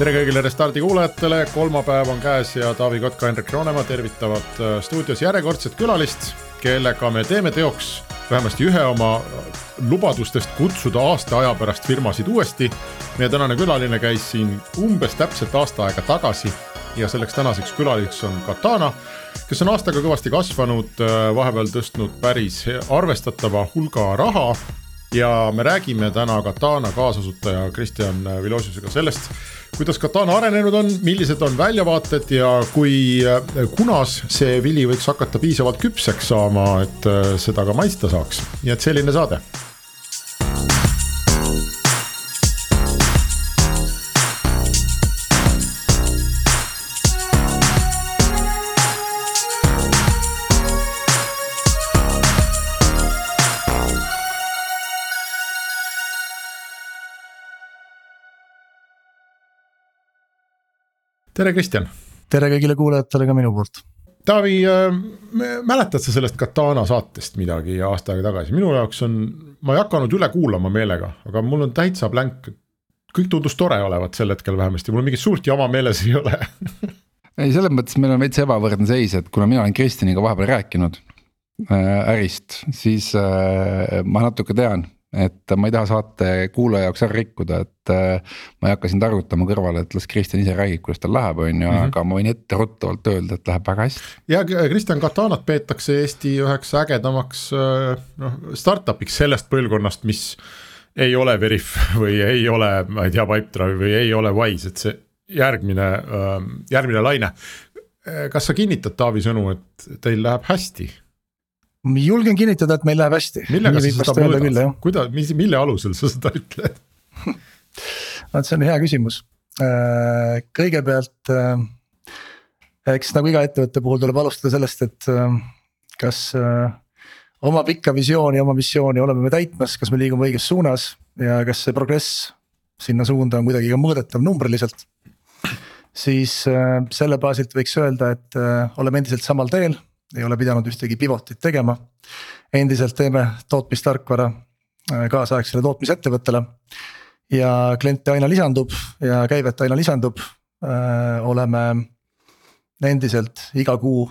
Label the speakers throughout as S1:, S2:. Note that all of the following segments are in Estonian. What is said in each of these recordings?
S1: tere kõigile Restardi kuulajatele, kolmapäev on käes ja Taavi Kotka, Hendrik Roonemaa tervitavad äh, stuudios järjekordset külalist, kellega me teeme teoks vähemasti ühe oma lubadustest kutsuda aasta aja pärast firmasid uuesti. meie tänane külaline käis siin umbes täpselt aasta aega tagasi ja selleks tänaseks külaliseks on Katana, kes on aastaga kõvasti kasvanud, äh, vahepeal tõstnud päris arvestatava hulga raha ja me räägime täna Katana kaasasutaja Kristjan Vilosiusega sellest kuidas Katana arenenud on, millised on väljavaated ja kui, äh, kunas see vili võiks hakata piisavalt küpseks saama, et äh, seda ka maitsta saaks, nii et selline saade tere, Kristjan.
S2: tere kõigile kuulajatele ka minu poolt.
S1: Taavi äh,, mäletad sa sellest Katana saatest midagi aasta aega tagasi, minu jaoks on, ma ei hakanud üle kuulama meelega, aga mul on täitsa blank. kõik tundus tore olevat sel hetkel vähemasti, mul mingit suurt jama meeles ei ole
S3: ei, selles mõttes meil on veits ebavõrdne seis, et kuna mina olen Kristjaniga vahepeal rääkinud äh, ärist, siis äh, ma natuke tean et ma ei taha saate kuulaja jaoks ära rikkuda, et äh, ma ei hakka sind arvutama kõrvale, et las Kristjan ise räägib, kuidas tal läheb, on ju, mhm. aga ma võin etteruttavalt öelda, et läheb väga hästi.
S1: ja Kristjan Katanat peetakse Eesti üheks ägedamaks äh, noh, startup'iks sellest põlvkonnast, mis ei ole Veriff või ei ole, ma ei tea, Pipedrive või ei ole Wise, et see järgmine, ähm, järgmine laine. kas sa kinnitad Taavi sõnu, et teil läheb hästi?
S2: Julgen kinnitada, et meil läheb hästi.
S1: millega sa seda mõõdad, kuidas, mis, mille alusel sa seda ütled
S2: vot see on hea küsimus, äh, kõigepealt äh, eks nagu iga ettevõtte puhul tuleb alustada sellest, et äh, kas oma pikka visiooni, oma missiooni oleme me täitmas, kas me liigume õiges suunas ja kas see progress sinna suunda on kuidagi ka mõõdetav numbriliselt. siis selle baasilt võiks öelda, et oleme endiselt samal teel ei ole pidanud ühtegi pivot'it tegema. endiselt teeme tootmistarkvara äh, kaasaegsele tootmisettevõttele. ja kliente aina lisandub ja käivet aina lisandub. Äh, oleme endiselt iga kuu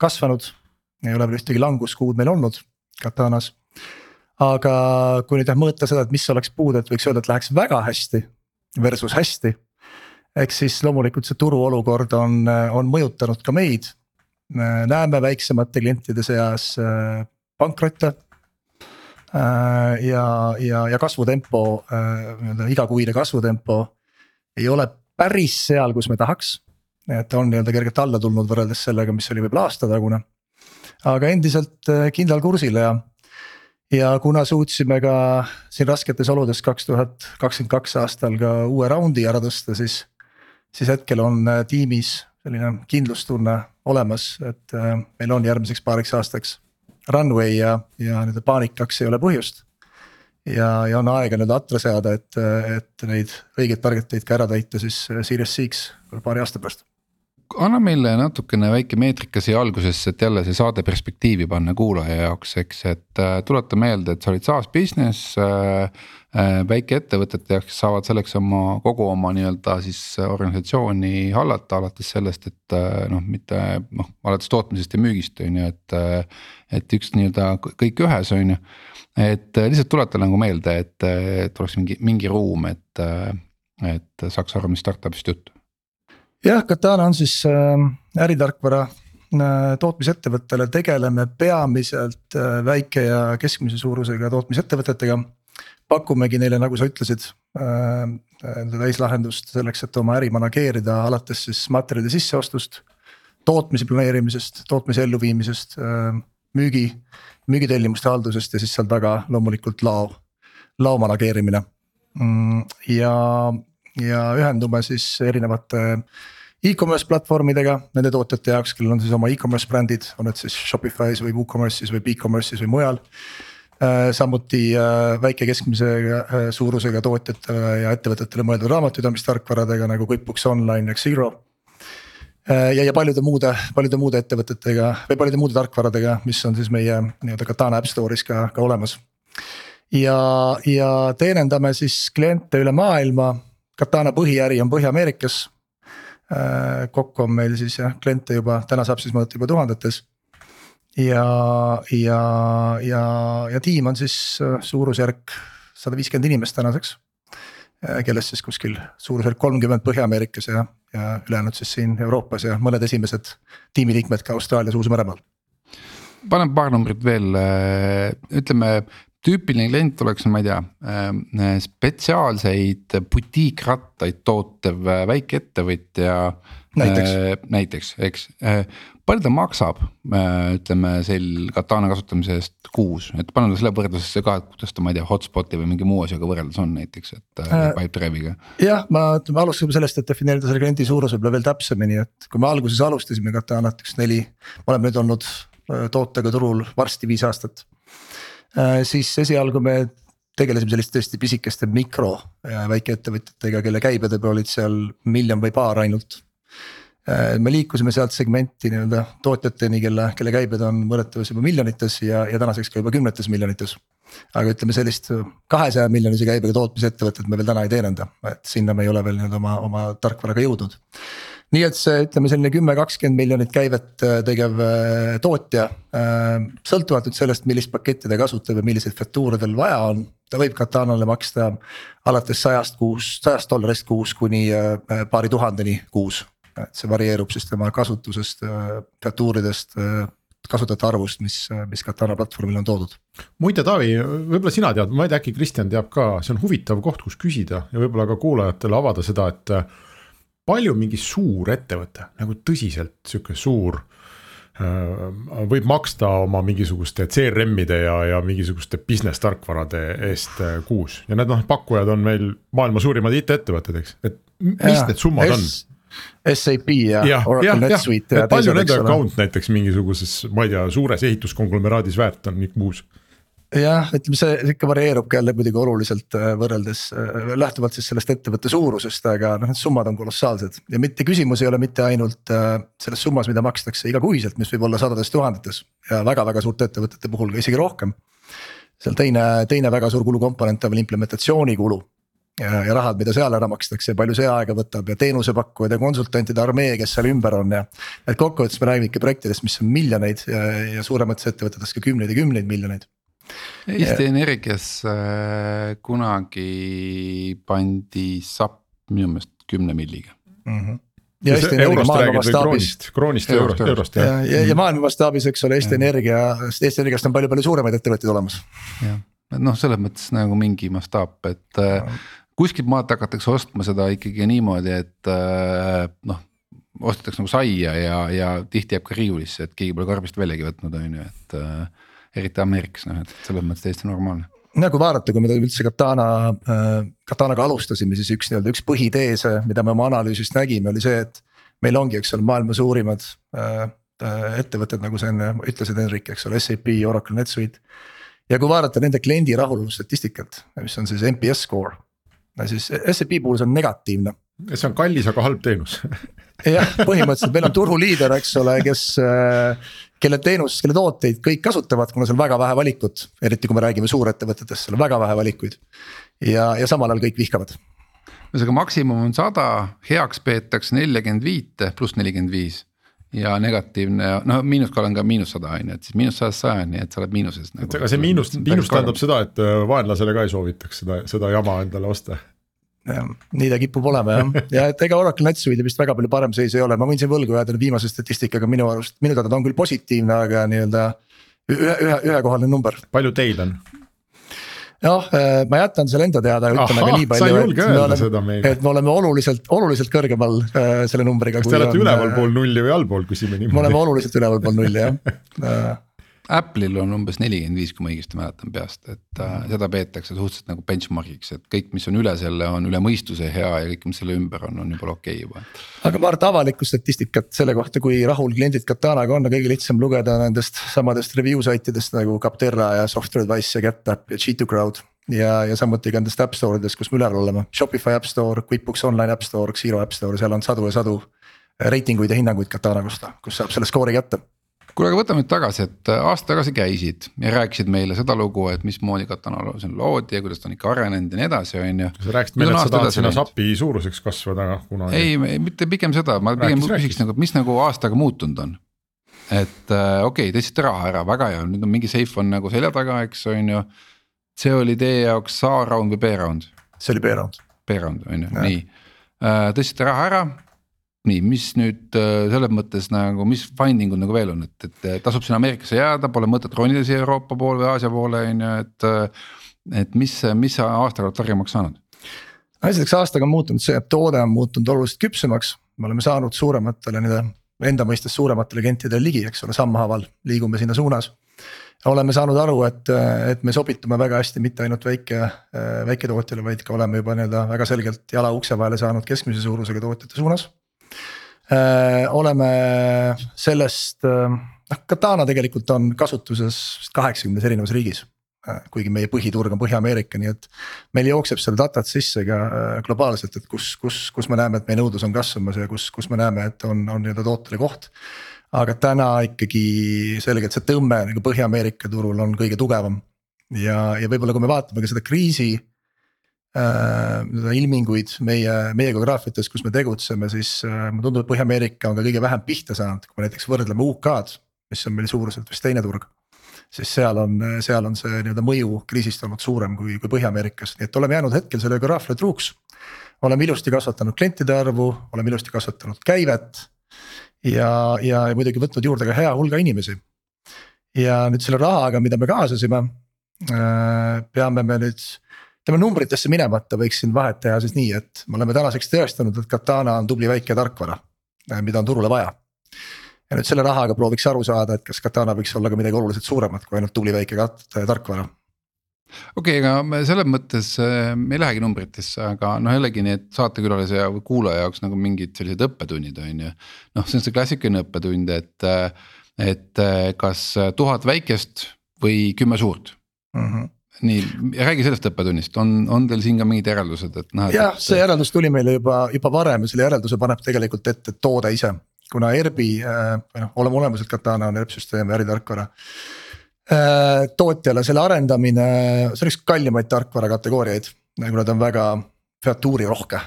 S2: kasvanud, ei ole veel ühtegi languskuud meil olnud Katanas. aga kui nüüd jah mõõta seda, et mis oleks puud, et võiks öelda, et läheks väga hästi versus hästi eks siis loomulikult see turuolukord on, on mõjutanud ka meid näeme väiksemate klientide seas äh, pankrotte. Äh, ja, ja, ja kasvutempo, äh, nii-öelda igakuine kasvutempo ei ole päris seal, kus me tahaks. et on nii-öelda kergelt alla tulnud võrreldes sellega, mis oli võib-olla aastatagune. aga endiselt kindlal kursil ja, ja kuna suutsime ka siin rasketes oludes kaks tuhat kakskümmend kaks aastal ka uue raundi ära tõsta, siis. siis hetkel on tiimis selline kindlustunne olemas, et äh, meil on järgmiseks paariks aastaks runway ja, ja nii-öelda paanikaks ei ole põhjust. ja, ja on aega nii-öelda atra seada, et, et neid õigeid target eid ka ära täita siis Series X paari aasta pärast
S3: anna meile natukene väike meetrika siia algusesse, et jälle see saade perspektiivi panna kuulaja jaoks, eks, et äh, tuleta meelde, et sa olid SaaS business äh,. Äh, väikeettevõtete jaoks saavad selleks oma kogu oma nii-öelda siis organisatsiooni hallata, alates sellest, et äh, noh, mitte noh, alates tootmisest ja müügist on ju, et. Äh, et üks nii-öelda kõik ühes on ju, et lihtsalt tuleta nagu meelde, et, et oleks mingi, mingi ruum, et, et saaks aru, mis startup'ist jutt
S2: jah, Katana on siis äritarkvara tootmisettevõttele, tegeleme peamiselt väike ja keskmise suurusega tootmisettevõtetega. Pakumegi neile, nagu sa ütlesid äh,, täislahendust selleks, et oma äri manageerida, alates siis materjalide sisseostust. tootmise planeerimisest, tootmise elluviimisest äh,, müügi, müügitellimuste haldusest ja siis seal taga loomulikult lao, lao manageerimine mm,. ja ja ühendume siis erinevate e-commerce platvormidega nende tootjate jaoks, kellel on siis oma e-commerce brändid, on need siis Shopify's või WooCommerce'is või BigCommerce'is või mujal. Samuti väike keskmise suurusega tootjatele ja ettevõtetele mõeldud raamatupidamistarkvaradega nagu QuickBooks Online ja Xero Äh, ja, ja paljude muude, paljude muude ettevõtetega või paljude muude tarkvaradega, mis on siis meie nii-öelda Katana App Store'is ka, ka olemas. ja, ja teenindame siis kliente üle maailma, Katana põhiäri on Põhja-Ameerikas. Äh, kokku on meil siis jah kliente juba, täna saab siis mõõta juba tuhandetes. Ja, ja, ja, ja tiim on siis äh, suurusjärk sada viiskümmend inimest tänaseks kellest siis kuskil suurusjärk kolmkümmend Põhja-Ameerikas ja ja ülejäänud siis siin Euroopas ja mõned esimesed tiimiliikmed ka Austraalias, Uus-Meremaal.
S3: paneme paar numbrit veel, äh, ütleme tüüpiline klient oleks, ma ei tea, äh, spetsiaalseid butiikrattaid tootev äh, väikeettevõtja.
S2: näiteks,
S3: näiteks, eks, palju ta maksab, ütleme sel katana kasutamise eest kuus, et paneme selle võrdlusesse ka, et kuidas ta, ma ei tea, hotspot'i või mingi muu asjaga võrreldes on näiteks, et äh, Pipedrive'iga.
S2: jah, ma ütleme alustame sellest, et defineerida selle kliendi suurus võib-olla veel täpsemini, et kui me alguses alustasime katanat üks neli, oleme nüüd olnud tootega turul varsti viis aastat. Siis esialgu me tegelesime selliste tõesti pisikeste mikro väikeettevõtjatega, kelle käibed võib-olla olid seal miljon või paar ainult Äh, me liikusime sealt segmenti nii-öelda tootjateni, kelle, kelle käibed on mõõdetavas juba miljonites ja, ja tänaseks ka juba kümnetes miljonites. aga ütleme sellist kahesaja miljonise käibega tootmisettevõtet me veel täna ei teeninda, et sinna me ei ole veel nii-öelda oma, oma tarkvaraga jõudnud. Nii et see, ütleme selline kümme, kakskümmend miljonit käivet äh, tegev äh, tootja, sõltumatult sellest, millist paketti ta kasutab ja milliseid faktuure tal vaja on ta võib Katanale maksta alates sajast kuus, sajast dollarist kuus kuni paari tuhandeni kuus et see varieerub siis tema kasutusest, featuuridest, kasutajate arvust, mis, mis Katana platvormil on toodud.
S1: muide, Taavi, võib-olla sina tead, ma ei tea, äkki Kristjan teab ka, see on huvitav koht, kus küsida ja võib-olla ka kuulajatele avada seda, et. Palju mingi suur ettevõte nagu tõsiselt sihuke suur võib maksta oma mingisuguste CRM-ide ja, ja mingisuguste business tarkvarade eest kuus ja need noh, pakkujad on meil maailma suurimad IT-ettevõtted, eks, et mis ja, need summad on?
S2: SAP ja, ja Oracle NetSuite ja.
S1: palju nende account näiteks mingisuguses, ma ei tea, suures ehituskonglomeraadis väärt on kuus?
S2: Jah, ütleme see ikka varieerub jälle muidugi oluliselt äh, võrreldes äh, lähtuvalt siis sellest ettevõtte suurusest, aga noh, need summad on kolossaalsed ja mitte küsimus ei ole mitte ainult äh, selles summas, mida makstakse igakuiselt, mis võib olla sadades tuhandetes ja väga-väga suurte ettevõtete puhul ka isegi rohkem. seal teine, teine väga suur kulukomponent on veel implementatsiooni kulu ja, ja rahad, mida seal ära makstakse, palju see aega võtab ja teenusepakkujad ja konsultantide armee, kes seal ümber on ja. et kokkuvõttes me räägime ikka projektidest, mis on miljoneid ja, ja suuremates ettevõtetes ka kümneid ja kümneid miljoneid.
S3: Eesti. Energias äh, kunagi pandi SAP minu meelest kümne milliga mm.
S2: -hmm ja Eesti Energia maailma mastaabis.
S1: kroonist ja eurost, eurost
S2: ja, ja, ja, ja maailma mastaabis, eks ole, Eesti. Energia, Eesti Energiast on palju-palju suuremaid ettevõtteid olemas.
S3: jah, noh, selles mõttes nagu mingi mastaap, et ja kuskilt maalt hakatakse ostma seda ikkagi niimoodi, et äh, noh ostetakse nagu saia ja, ja tihti jääb ka riiulisse, et keegi pole karbist väljagi võtnud, on ju, et äh, eriti Ameerikas noh, et selles mõttes täiesti normaalne.
S2: no kui vaadata, kui me üldse Katana äh,, Katanaga alustasime, siis üks nii-öelda üks põhiteese, mida me oma analüüsist nägime, oli see, et. meil ongi, eks ole, maailma suurimad äh, äh ettevõtted, nagu sa enne ütlesid, Henrik, eks ole, SAP, Oracle, NetSuite. ja kui vaadata nende kliendi rahulolu statistikat, mis on siis NPS score siis SEB puhul see on negatiivne.
S1: See on kallis, aga halb teenus
S2: jah, põhimõtteliselt meil on turuliider, eks ole, kes, äh, kelle teenust, kelle tooteid kõik kasutavad, kuna seal on väga vähe valikut, eriti kui me räägime suurettevõtetest, seal on väga vähe valikuid. ja, ja samal ajal kõik vihkavad.
S3: ühesõnaga maksimum on sada, heaks peetakse neljakümmend viite pluss nelikümmend viis ja negatiivne, no miinuskala on ka miinus sada on ju, et siis miinus sajast sajani, et sa oled miinuses
S1: nagu,. et aga see miinus, miinus tähendab seda, et äh, vaenlasele ka ei soovitaks seda, seda jama endale osta
S2: nii ta kipub olema jah, ja et ega Oracle NetSuite'i vist väga palju parem seis ei ole, ma võin siin võlgu jääda viimase statistikaga minu arust, minu teada ta on küll positiivne, aga nii-öelda. ühe, ühe, ühekohaline number.
S1: palju teil on?
S2: noh, ma jätan selle enda teada, ütlen aga nii palju, et me oleme, et me oleme oluliselt, oluliselt kõrgemal äh, selle numbriga.
S1: kas te olete ülevalpool äh, nulli või allpool, küsime niimoodi.
S2: me oleme oluliselt ülevalpool nulli jah
S3: Apple'il on umbes nelikümmend viis, kui ma õigesti mäletan peast, et äh,
S2: Mhm.
S3: seda peetakse suhteliselt nagu benchmark'iks, et kõik, mis on üle selle, on üle mõistuse hea ja kõik, mis selle ümber on, on juba okei okay juba.
S2: aga ma arvan, et avalikku statistikat selle kohta, kui rahul kliendid Katanaga on, on kõige lihtsam lugeda nendest samadest review saitidest nagu Capterra ja Software Advice ja GetApp ja G2 Crowd. ja, ja samuti ka nendest äpp store idest, kus me üleval oleme, Shopify App Store, QuickBooks Online App Store, Xero App Store, seal on sadu ja sadu. reitinguid ja hinnanguid Katana kohta, kus saab selle skoori kätte
S3: kuule, aga võtame nüüd tagasi, et äh, aasta tagasi käisid ja rääkisid meile seda lugu, et mismoodi Katana siin loodi ja kuidas ta on ikka arenenud ja nii edasi, on ju.
S1: sa rääkisid meile, et sa tahad sinna SAP-i suuruseks kasvada kunagi.
S3: ei, mitte pigem seda, ma pigem küsiks nagu, mis nagu aastaga muutunud on. et äh, okei okay,, tõstsite raha ära, väga hea, nüüd on mingi safe on nagu selja taga, eks on ju. see oli teie jaoks A-round või B-round?
S2: see oli B-round.
S3: B-round on ju, nii äh,. tõstsite raha ära nii, mis nüüd äh, selles mõttes nagu, mis finding ud nagu veel on, et, et tasub sinna Ameerikasse jääda, pole mõtet ronida siia Euroopa poole või Aasia poole on ju, et. et mis, mis sa aastaga oled targemaks saanud?
S2: esiteks aastaga on muutunud see, et toode on muutunud oluliselt küpsemaks, me oleme saanud suurematele nii-öelda enda mõistes suurematele klientidele ligi, eks ole, sammhaaval liigume sinna suunas. oleme saanud aru, et, et me sobitume väga hästi mitte ainult väike, väiketootjale, vaid ka oleme juba nii-öelda väga selgelt jala ukse vahele saanud keskmise suurusega tootjate suunas Äh, oleme sellest, noh Katana tegelikult on kasutuses kaheksakümnes erinevas riigis. Äh, kuigi meie põhiturg on Põhja-Ameerika, nii et meil jookseb seal datat sisse ka äh, globaalselt, et kus, kus, kus me näeme, et meie nõudlus on kasvamas ja kus, kus me näeme, et on, on nii-öelda tootele koht. aga täna ikkagi selgelt see tõmme nagu Põhja-Ameerika turul on kõige tugevam. ja, ja võib-olla, kui me vaatame ka seda kriisi äh, ilminguid meie, meie geograafiates, kus me tegutseme, siis äh, mulle tundub, et Põhja-Ameerika on ka kõige vähem pihta saanud, kui me näiteks võrdleme UK-d, mis on meil suuruselt vist teine turg. siis seal on, seal on see nii-öelda mõju kriisist olnud suurem kui, kui Põhja-Ameerikas, nii et oleme jäänud hetkel selle geograafia truuks. oleme ilusti kasvatanud klientide arvu, oleme ilusti kasvatanud käivet. ja, ja muidugi võtnud juurde ka hea hulga inimesi. ja nüüd selle rahaga, mida me kaasasime, äh, peame me nüüd ütleme numbritesse minemata võiksin vahet teha siis nii, et me oleme tänaseks tõestanud, et Katana on tubli väike tarkvara, mida on turule vaja. ja nüüd selle rahaga prooviks aru saada, et kas Katana võiks olla ka midagi oluliselt suuremat kui ainult tubli väike tarkvara
S3: okei okay,, aga me selles mõttes me ei lähegi numbritesse, aga noh, jällegi need saatekülalise ja kuulaja jaoks nagu mingid sellised õppetunnid on ju. noh, see on see klassikaline õppetund, et, et kas tuhat väikest või kümme suurt
S2: mm. -hmm
S3: nii, räägi sellest õppetunnist, on, on teil siin ka mingid järeldused, et noh.
S2: jah, see järeldus tuli meile juba, juba varem ja selle järelduse paneb tegelikult ette toode ise. kuna ERB-i või noh, oleme olemuselt Katana on ERP süsteem ja äritarkvara. tootjale selle arendamine, see on üks kallimaid tarkvara kategooriaid, kuna ta on väga featuurirohke.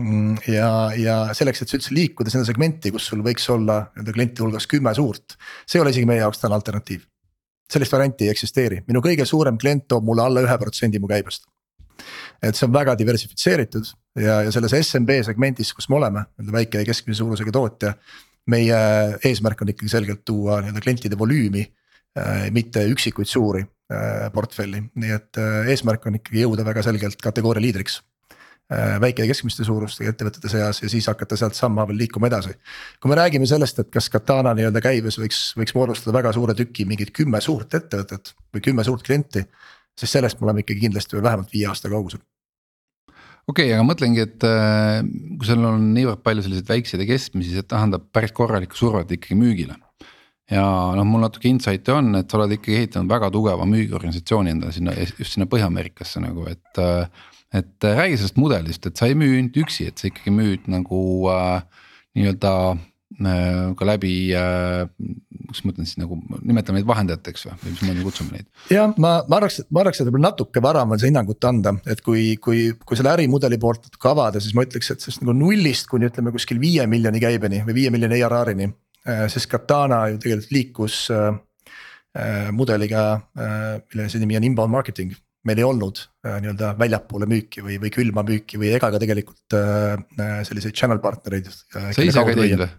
S2: Mm, ja, ja selleks, et sa üldse liikuda sinna segmenti, kus sul võiks olla nende klientide hulgas kümme suurt, see ei ole isegi meie jaoks täna alternatiiv sellist varianti ei eksisteeri, minu kõige suurem klient toob mulle alla ühe protsendi mu käibest. et see on väga diversifitseeritud ja, ja selles SMB segmendis, kus me oleme, nii-öelda väike ja keskmise suurusega tootja. meie eesmärk on ikkagi selgelt tuua nii-öelda klientide volüümi äh,, mitte üksikuid suuri äh, portfelli, nii et äh, eesmärk on ikkagi jõuda väga selgelt kategooria liidriks väike ja keskmiste suurustega ettevõtete seas ja siis hakata sealt sammhaaval liikuma edasi. kui me räägime sellest, et kas Katana nii-öelda käibes võiks, võiks moodustada väga suure tüki mingid kümme suurt ettevõtet või kümme suurt klienti. siis sellest me oleme ikkagi kindlasti veel vähemalt viie aasta kaugusel
S3: okei okay,, aga mõtlengi, et kui sul on niivõrd palju selliseid väikseid ja keskmisi, see tähendab päris korralikku survet ikkagi müügile. ja noh, mul natuke insight'i on, et sa oled ikkagi ehitanud väga tugeva müügiorganisatsiooni endale sinna just sinna Põhja-Ameerikasse nagu, et et räägi sellest mudelist, et sa ei müü ainult üksi, et sa ikkagi müüd nagu äh, nii-öelda äh, ka läbi äh,, kuidas ma ütlen siis nagu nimetame neid vahendajateks või, või mismoodi kutsume neid?
S2: jah, ma, ma arvaks, ma arvaks, et võib-olla natuke vara on see hinnangut anda, et kui, kui, kui selle ärimudeli poolt natuke avada, siis ma ütleks, et sellest nagu nullist kuni ütleme kuskil viie miljoni käibeni või viie miljoni ARR-ini. sest Katana ju tegelikult liikus äh, mudeliga äh,, mille see nimi on inbound marketing meil ei olnud äh, nii-öelda väljapoole müüki või, või külma müüki või ega ka tegelikult äh, selliseid channel partnereid äh,.
S3: sa ise ka ei teinud või?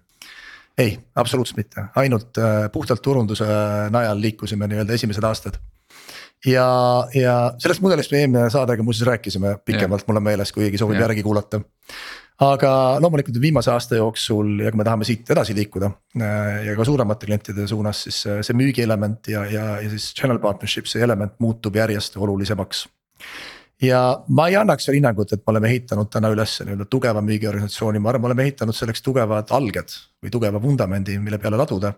S2: ei, absoluutselt mitte, ainult äh, puhtalt turunduse najal liikusime nii-öelda esimesed aastad. Ja, ja sellest mudelist me eelmine saade ka muuseas rääkisime pikemalt, mul on meeles, kui keegi soovib järgi kuulata. aga loomulikult viimase aasta jooksul ja kui me tahame siit edasi liikuda äh, ja ka suuremate klientide suunas, siis see müügielement ja, ja, ja siis channel partnership, see element muutub järjest olulisemaks ja ma ei annaks veel hinnangut, et me oleme ehitanud täna üles nii-öelda tugeva müügiorganisatsiooni, ma arvan, me oleme ehitanud selleks tugevad alged või tugeva vundamendi, mille peale laduda.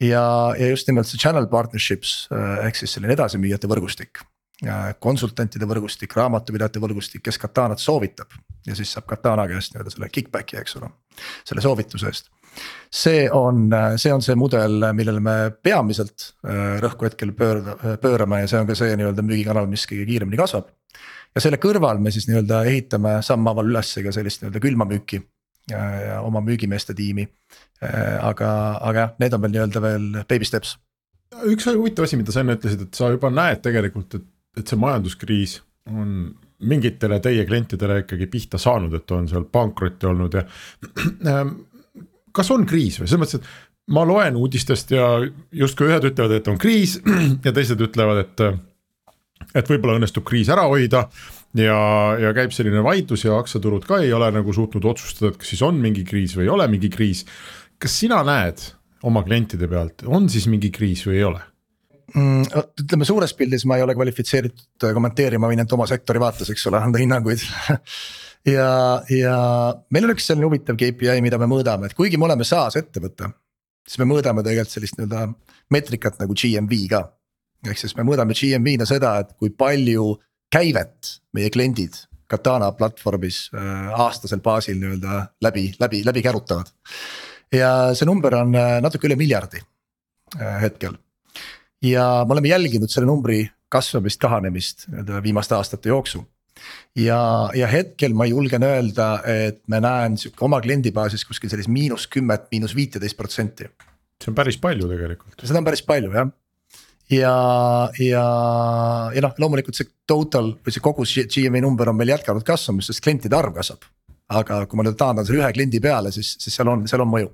S2: Ja, ja just nimelt see channel partnerships äh, ehk siis selline edasimüüjate võrgustik. konsultantide võrgustik, raamatupidajate võrgustik, kes Katanat soovitab ja siis saab Katana käest nii-öelda selle kick-back'i, eks ole, selle soovituse eest see on, see on see mudel, millele me peamiselt äh, rõhku hetkel pöörda, pöörame ja see on ka see nii-öelda müügikanal, mis kõige kiiremini kasvab ja selle kõrval me siis nii-öelda ehitame sammhaaval üles ka sellist nii-öelda külmamüüki ja, ja oma müügimeeste tiimi. Äh, aga, aga jah, need on veel nii-öelda veel baby steps.
S1: üks huvitav asi, mida sa enne ütlesid, et sa juba näed tegelikult, et, et see majanduskriis on mingitele teie klientidele ikkagi pihta saanud, et on seal pankrotti olnud ja ähm, kas on kriis või selles mõttes, et ma loen uudistest ja justkui ühed ütlevad, et on kriis ja teised ütlevad, et et võib-olla õnnestub kriis ära hoida ja, ja käib selline vaidlus ja aktsiaturud ka ei ole nagu suutnud otsustada, et kas siis on mingi kriis või ei ole mingi kriis. kas sina näed oma klientide pealt, on siis mingi kriis või ei ole?
S2: mm,? ütleme suures pildis ma ei ole kvalifitseeritud kommenteerima, võin ainult oma sektori vaates, eks ole, anda hinnanguid ja, ja meil on üks selline huvitav KPI, mida me mõõdame, et kuigi me oleme SaaS ettevõte, siis me mõõdame tegelikult sellist nii-öelda meetrikat nagu GMV ka ehk siis me mõõdame GMV-na seda, et kui palju käivet meie kliendid Katana platvormis äh, aastasel baasil nii-öelda läbi, läbi, läbi kärutavad. ja see number on äh, natuke üle miljardi äh, hetkel. ja me oleme jälginud selle numbri kasvamist, kahanemist nii-öelda viimaste aastate jooksul. ja, ja hetkel ma julgen öelda, et me näen sihuke oma kliendibaasis kuskil sellist miinus kümmet, miinus viiteist protsenti.
S1: see on päris palju tegelikult.
S2: seda on päris palju jah ja, ja, ja noh, loomulikult see total või see kogu GMV number on meil jätkanud kasvamist, sest klientide arv kasvab. aga kui ma nüüd taandan selle ühe kliendi peale, siis, siis seal on, seal on mõju.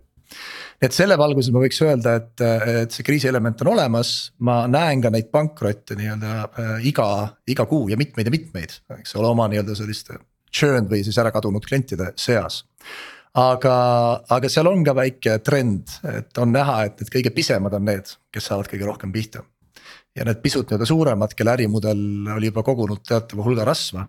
S2: nii et selle valguses ma võiks öelda, et, et see kriisi element on olemas, ma näen ka neid pankrotte nii-öelda äh, iga, iga kuu ja mitmeid ja mitmeid, eks ole, oma nii-öelda selliste. Churn või siis ära kadunud klientide seas aga, aga seal on ka väike trend, et on näha, et need kõige pisemad on need, kes saavad kõige rohkem pihta ja need pisut nii-öelda suuremad, kelle ärimudel oli juba kogunud teatava hulga rasva.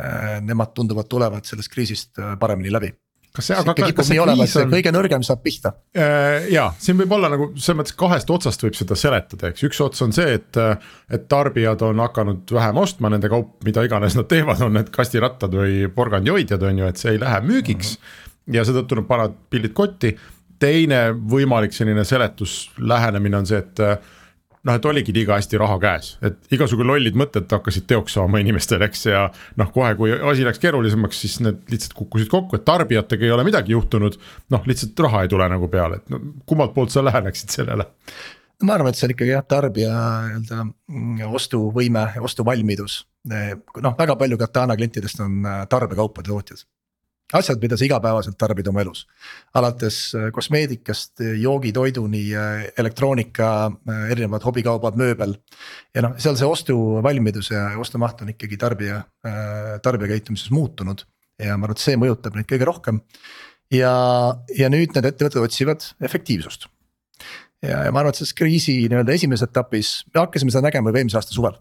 S2: Äh, nemad tunduvad tulevat sellest kriisist äh, paremini läbi
S1: kas see, aga kas see
S2: kriis on. kõige nõrgem saab pihta.
S1: Äh, ja siin võib olla nagu selles mõttes kahest otsast võib seda seletada, eks üks ots on see, et. et tarbijad on hakanud vähem ostma nende kaup, mida iganes nad teevad, on need kastirattad või porgandihoidjad on ju, et see ei lähe müügiks mm. -hmm. ja seetõttu nad panevad pildid kotti. teine võimalik selline seletus, lähenemine on see, et noh, et oligi liiga hästi raha käes, et igasugu lollid mõtted hakkasid teoks saama inimestel, eks ja noh, kohe, kui asi läks keerulisemaks, siis need lihtsalt kukkusid kokku, et tarbijatega ei ole midagi juhtunud. noh, lihtsalt raha ei tule nagu peale, et no kummalt poolt sa läheneksid sellele?
S2: ma arvan, et see on ikkagi jah, tarbija nii-öelda mm, ostuvõime ostuvalmidus. noh, väga palju Katana klientidest on äh, tarbekaupade tootjad asjad, mida sa igapäevaselt tarbid oma elus. alates äh, kosmeetikast, joogitoiduni, elektroonika, äh, erinevad hobikaubad, mööbel. ja noh, seal see ostuvalmidus ja ostumaht on ikkagi tarbija, äh, tarbijakäitumises muutunud ja ma arvan, et see mõjutab neid kõige rohkem. ja, ja nüüd need ettevõtted otsivad efektiivsust. ja, ja ma arvan, et selles kriisi nii-öelda esimeses etapis, me hakkasime seda nägema juba eelmise aasta suvel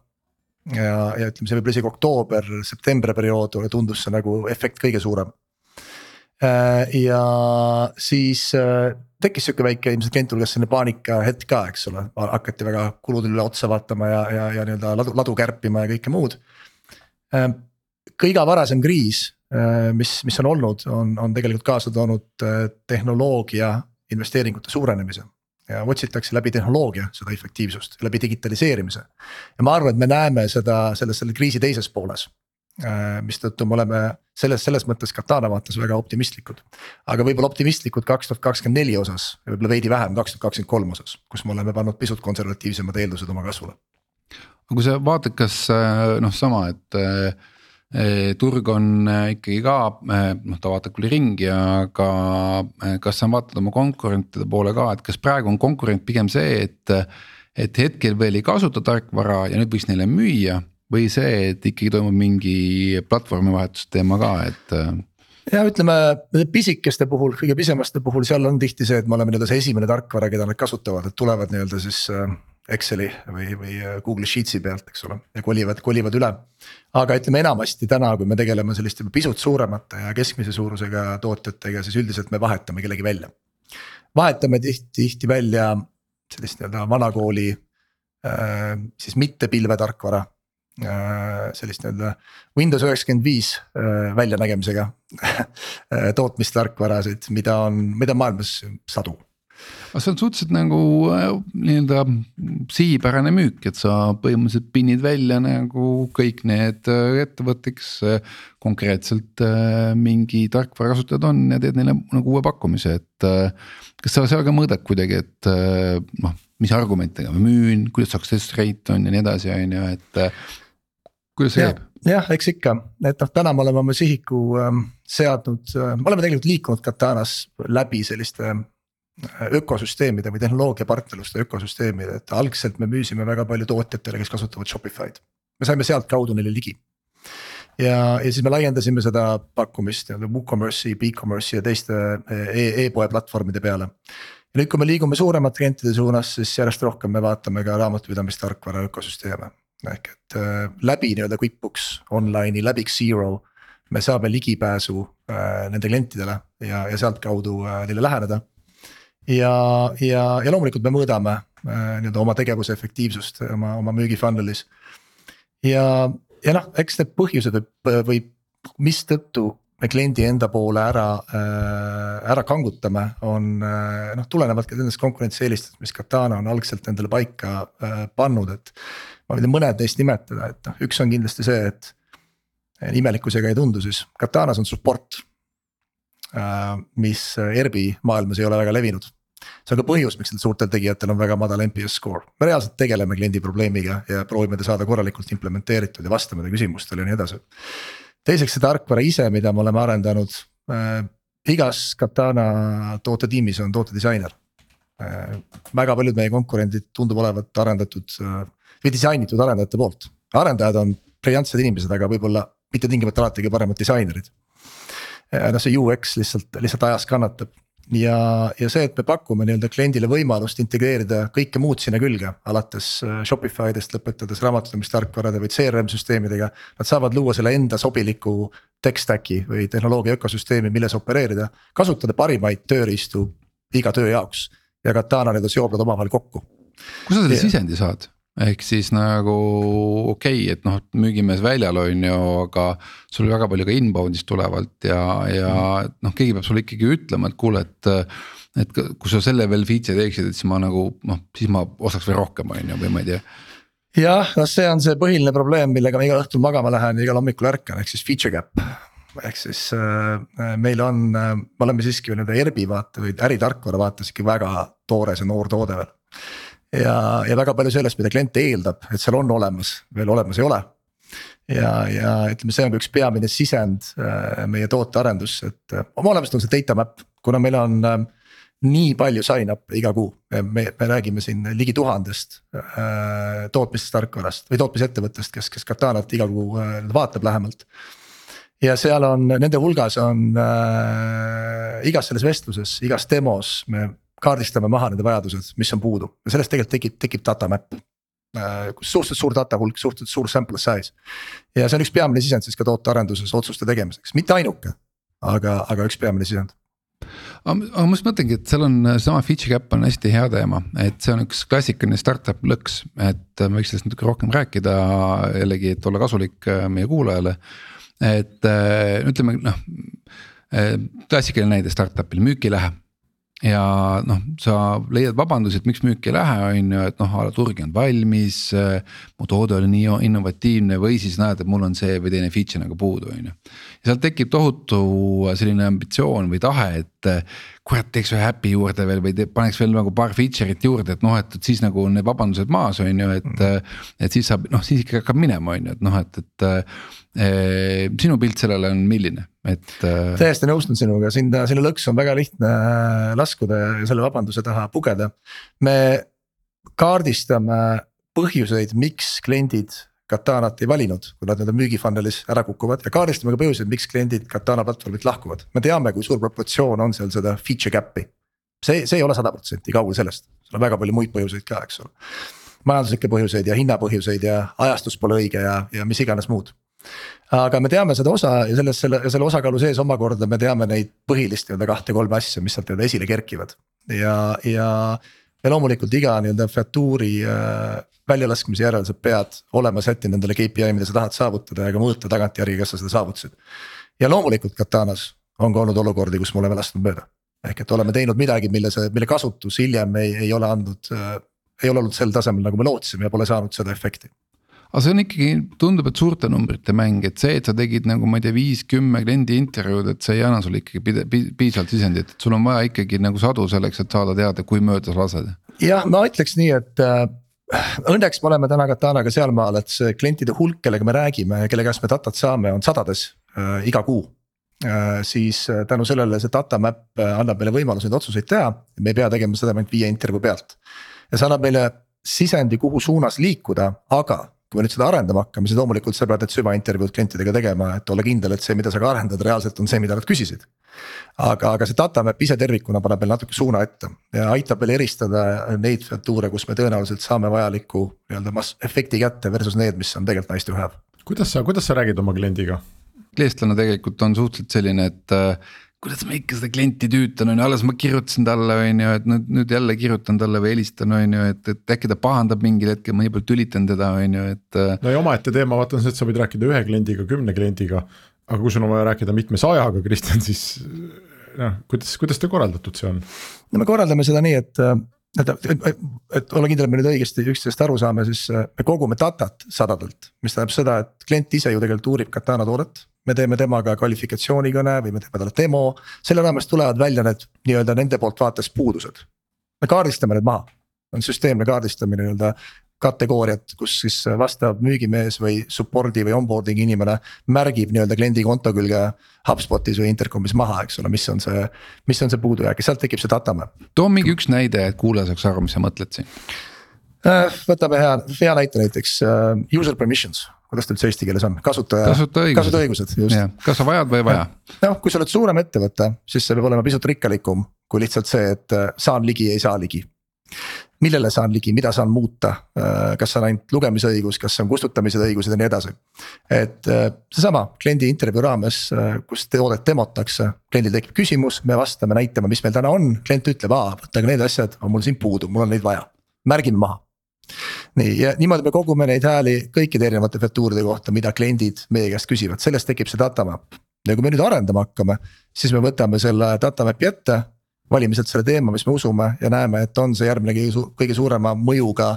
S2: ja, ja ütleme, see võib-olla isegi oktoober, september periood tundus see nagu efekt kõige suurem Äh, ja siis äh, tekkis sihuke väike ilmselt klientide hulgas selline paanikahetk ka, eks ole, hakati väga kuludele otsa vaatama ja, ja, ja nii-öelda ladu, ladu kärpima ja kõike muud. Äh, kõige varasem kriis, mis, mis on olnud, on, on tegelikult kaasa toonud tehnoloogia investeeringute suurenemise ja otsitakse läbi tehnoloogia seda efektiivsust, läbi digitaliseerimise. ja ma arvan, et me näeme seda selles, selle kriisi teises pooles Äh, mistõttu me oleme selles, selles mõttes Katana vaates väga optimistlikud. aga võib-olla optimistlikud kaks tuhat kakskümmend neli osas ja võib-olla veidi vähem kaks tuhat kakskümmend kolm osas, kus me oleme pannud pisut konservatiivsemad eeldused oma kasvule.
S3: aga kui sa vaatad, kas äh, noh, sama, et äh, turg on ikkagi ka noh, ta vaatab küll ringi, aga kas sa vaatad oma konkurentide poole ka, et kas praegu on konkurent pigem see, et et hetkel veel ei kasuta tarkvara ja nüüd võiks neile müüa või see, et ikkagi toimub mingi platvormi vahetuse teema ka, et äh,
S2: ja ütleme pisikeste puhul, kõige pisemaste puhul, seal on tihti see, et me oleme nii-öelda see esimene tarkvara, keda nad kasutavad, et tulevad nii-öelda siis äh, Exceli või, või äh, Google Sheets'i pealt, eks ole, ja kolivad, kolivad üle. aga ütleme enamasti täna, kui me tegeleme selliste pisut suuremate ja keskmise suurusega tootjatega, siis üldiselt me vahetame kellegi välja. vahetame tihti, tihti välja sellist nii-öelda vanakooli äh, siis mitte pilvetarkvara sellist nii-öelda Windows üheksakümmend viis äh, väljanägemisega äh, tootmistarkvarasid, mida on, mida on maailmas sadu
S3: aga see on suhteliselt nagu nii-öelda sihipärane müük, et sa põhimõtteliselt pinnid välja nagu kõik need ettevõtted, kes konkreetselt mingi tarkvara kasutajad on ja teed neile nagu uue pakkumise, et. kas sa seal ka mõõdad kuidagi, et noh, mis argumentidega ma müün, kuidas success rate on ja nii edasi, on ju, et kuidas see käib?
S2: jah, eks ikka, et noh, täna me oleme oma sihiku ähm, seadnud äh,, me oleme tegelikult liikunud Katanas läbi selliste äh, ökosüsteemide või tehnoloogiapartnerluste ökosüsteemide, et algselt me müüsime väga palju tootjatele, kes kasutavad Shopify'd. me saime sealtkaudu neile ligi. ja, ja siis me laiendasime seda pakkumist nii-öelda WooCommerce'i, BigCommerce'i ja teiste e-, e-poe e platvormide peale. ja nüüd, kui me liigume suuremate klientide suunas, siis järjest rohkem me vaatame ka raamatupidamistarkvara ökosüsteeme ehk et äh, läbi nii-öelda QuickBooks Online'i, läbi Xero. me saame ligipääsu äh, nende klientidele ja, ja sealtkaudu äh, neile läheneda. ja, ja, ja loomulikult me mõõdame äh, nii-öelda oma tegevuse efektiivsust oma, oma müügi funnel'is. ja, ja noh, eks need põhjused või, või mistõttu me kliendi enda poole ära äh,, ära kangutame, on äh, noh, tulenevalt ka nendest konkurentsieelistest, mis Katana on algselt endale paika äh, pannud, et ma võin mõned neist nimetada, et noh, üks on kindlasti see, et. imelikkusega ei tundu, siis Katanas on support. Mis ERB-i maailmas ei ole väga levinud. see on ka põhjus, miks nendel suurtel tegijatel on väga madal NPS score, me reaalselt tegeleme kliendi probleemiga ja proovime ta saada korralikult implementeeritud ja vastame ta küsimustele ja nii edasi. Teiseks see tarkvara ise, mida me oleme arendanud äh,, igas Katana tootetiimis on tootedisainer äh,. väga paljud meie konkurendid tundub olevat arendatud äh, või disainitud arendajate poolt. arendajad on briljantsed inimesed, aga võib-olla mitte tingimata alati kõige paremad disainerid. noh, see UX lihtsalt, lihtsalt ajas kannatab ja, ja see, et me pakume nii-öelda kliendile võimalust integreerida kõike muud sinna külge, alates äh, Shopify dest lõpetades raamatupidamistarkvarade või CRM süsteemidega. Nad saavad luua selle enda sobiliku tech stack'i või tehnoloogia ökosüsteemi, milles opereerida, kasutada parimaid tööriistu iga töö jaoks ja Katana nii-öelda seob nad omavahel kokku.
S3: kust sa selle ja. sisendi saad? Ehk siis nagu okei okay,, et noh, müügimees väljal on ju, aga sul väga palju ka inbound'ist tulevalt ja, ja noh, keegi peab sulle ikkagi ütlema, et kuule, et. et kui sa selle veel feature teeksid, et siis ma nagu noh, siis ma ostaks veel rohkem, on ju, või ma ei tea
S2: jah, noh, see on see põhiline probleem, millega ma igal õhtul magama lähen ja igal hommikul ärkan, ehk siis feature gap. ehk siis äh, meil on äh,, me oleme siiski nii-öelda ERB-i vaate või äritarkvara vaates ikka väga toores ja noor toode veel ja, ja väga palju sellest, mida klient eeldab, et seal on olemas, veel olemas ei ole. ja, ja ütleme, see on ka üks peamine sisend äh, meie tootearendusse, et äh, oma olemuselt on see data map, kuna meil on äh, nii palju sign-up'e iga kuu, me, me räägime siin ligi tuhandest äh, tootmistarkvarast või tootmisettevõttest, kes, kes Katanat iga kuu äh, vaatab lähemalt. ja seal on, nende hulgas on äh, igas selles vestluses, igas demos me kaardistame maha nende vajadused, mis on puudu. Ja sellest tegelikult tekib, tekib data map. Äh, suhteliselt suur data hulk, suhteliselt suur sample size. ja see on üks peamine sisend siis ka tootearenduses otsuste tegemiseks, mitte ainuke, aga, aga üks peamine sisend.
S3: Aga ma just mõtlengi, et seal on seesama feature gap on hästi hea teema, et see on üks klassikaline startup lõks, et me võiks sellest natuke rohkem rääkida jällegi, et olla kasulik äh, meie kuulajale. et äh, ütleme noh, klassikaline näide startup'il müük ei lähe ja noh, sa leiad vabandusi, et miks müük ei lähe, on ju, et noh, turg ei olnud valmis. mu toode oli nii innovatiivne või siis näed, et mul on see või teine feature nagu puudu, on ju. ja sealt tekib tohutu selline ambitsioon või tahe, et kurat, teeks ühe äpi juurde veel või te, paneks veel nagu paar feature'it juurde, et noh, et, et siis nagu need vabandused maas on ju, et mm.. et siis saab noh, siis ikka hakkab minema, on ju, et noh, et, et äh, sinu pilt sellele on milline, et
S2: äh.... täiesti nõustun sinuga, sinna, sinna lõksu on väga lihtne äh, laskuda ja selle vabanduse taha pugeda. me kaardistame põhjuseid, miks kliendid Katanat ei valinud, kui nad nii-öelda müügifunnelis ära kukuvad ja kaardistame ka põhjuseid, miks kliendid Katana platvormilt lahkuvad. me teame, kui suur proportsioon on seal seda feature gap'i. see, see ei ole sada protsenti, kaugel sellest, seal on väga palju muid põhjuseid ka, eks ole. majanduslikke põhjuseid ja hinnapõhjuseid ja ajastus pole õige ja, ja mis iganes muud aga me teame seda osa ja selles, selle, selle osakaalu sees omakorda me teame neid põhilist nii-öelda kahte-kolme asja, mis sealt nii-öelda esile kerkivad. ja, ja, ja loomulikult iga nii-öelda featuuri äh, väljalaskmise järel sa pead olema sättinud endale KPI, mida sa tahad saavutada ja ka mõõta tagantjärgi, kas sa seda saavutasid. ja loomulikult Katanas on ka olnud olukordi, kus me oleme lasknud mööda. ehk et oleme teinud midagi, mille see, mille kasutus hiljem ei, ei ole andnud äh,, ei ole olnud sel tasemel, nagu me lootsime ja pole saanud seda efekti
S3: aga see on ikkagi, tundub, et suurte numbrite mäng, et see, et sa tegid nagu ma ei tea, viis-kümme kliendi intervjuud, et see ei anna sulle ikkagi pide, piisavalt sisendit, et sul on vaja ikkagi nagu sadu selleks, et saada teada, kui mööda sa lased.
S2: jah, ma ütleks nii, et äh, õnneks me oleme täna Katanaga sealmaal, et see klientide hulk, kellega me räägime ja kelle käest me datat saame, on sadades äh, iga kuu äh,. siis äh, tänu sellele see data map äh, annab meile võimaluse neid otsuseid teha, me ei pea tegema seda ainult viie intervjuu pealt. ja see annab meile sisendi, kuhu suunas liikuda, aga kui me nüüd seda arendama hakkame, siis loomulikult sa pead need süvaintervjuud klientidega tegema, et olla kindel, et see, mida sa ka arendad, reaalselt on see, mida nad küsisid. aga, aga see data map ise tervikuna paneb meil natuke suuna ette ja aitab meil eristada neid featuure, kus me tõenäoliselt saame vajaliku nii-öelda mass efekti kätte versus need, mis on tegelikult nice to have.
S1: kuidas sa, kuidas sa räägid oma kliendiga?
S3: eestlane tegelikult on suhteliselt selline, et kuidas ma ikka seda klienti tüütan, on ju, alles ma kirjutasin talle, on ju, et nüüd, nüüd jälle kirjutan talle või helistan, on ju, et, et äkki ta pahandab mingil hetkel, ma nii palju tülitan teda, on ju, et.
S1: Äh, no ja omaette teema, vaata on see, et sa võid rääkida ühe kliendiga, kümne kliendiga. aga kui sul on vaja rääkida mitmesajaga, Kristjan, siis noh, kuidas, kuidas teil korraldatud see on?
S2: no me korraldame seda nii, et et, et, et olla kindel, et me nüüd õigesti üksteisest aru saame, siis äh, me kogume datat sadadelt, mis tähendab seda, et klient ise ju tegelikult uurib Katana toodet me teeme temaga kvalifikatsioonikõne või me teeme talle demo, selle raames tulevad välja need nii-öelda nende poolt vaates puudused. me kaardistame need maha, on süsteemne kaardistamine nii-öelda kategooriat, kus siis vastav müügimees või support'i või onboarding inimene märgib nii-öelda kliendi konto külge. HubSpotis või Intercomis maha, eks ole, mis on see, mis on see puudujääk ja sealt tekib see data map.
S3: too mingi üks näide, et kuulaja saaks aru, mis sa mõtled siin.
S2: Äh, võtame hea, hea näite näiteks uh, user permissions kuidas ta üldse eesti keeles on, kasutaja, kasutajaõigused, just.
S3: kas sa vajad või ei vaja?
S2: noh, kui sa oled suurem ettevõte, siis see peab olema pisut rikkalikum kui lihtsalt see, et äh, saan ligi, ei saa ligi. millele saan ligi, mida saan muuta, äh, kas on ainult lugemisõigus, kas on kustutamise õigused ja nii edasi. et äh, seesama kliendi intervjuu raames, kus toodet demotakse, kliendil tekib küsimus, me vastame, näitame, mis meil täna on, klient ütleb, aa, võta need asjad on mul siin puudu, mul on neid vaja, märgime maha nii ja niimoodi me kogume neid hääli kõikide erinevate featuuride kohta, mida kliendid meie käest küsivad, sellest tekib see data map. ja kui me nüüd arendama hakkame, siis me võtame selle data map'i ette, valime sealt selle teema, mis me usume ja näeme, et on see järgmine kõige, kõige suurema mõjuga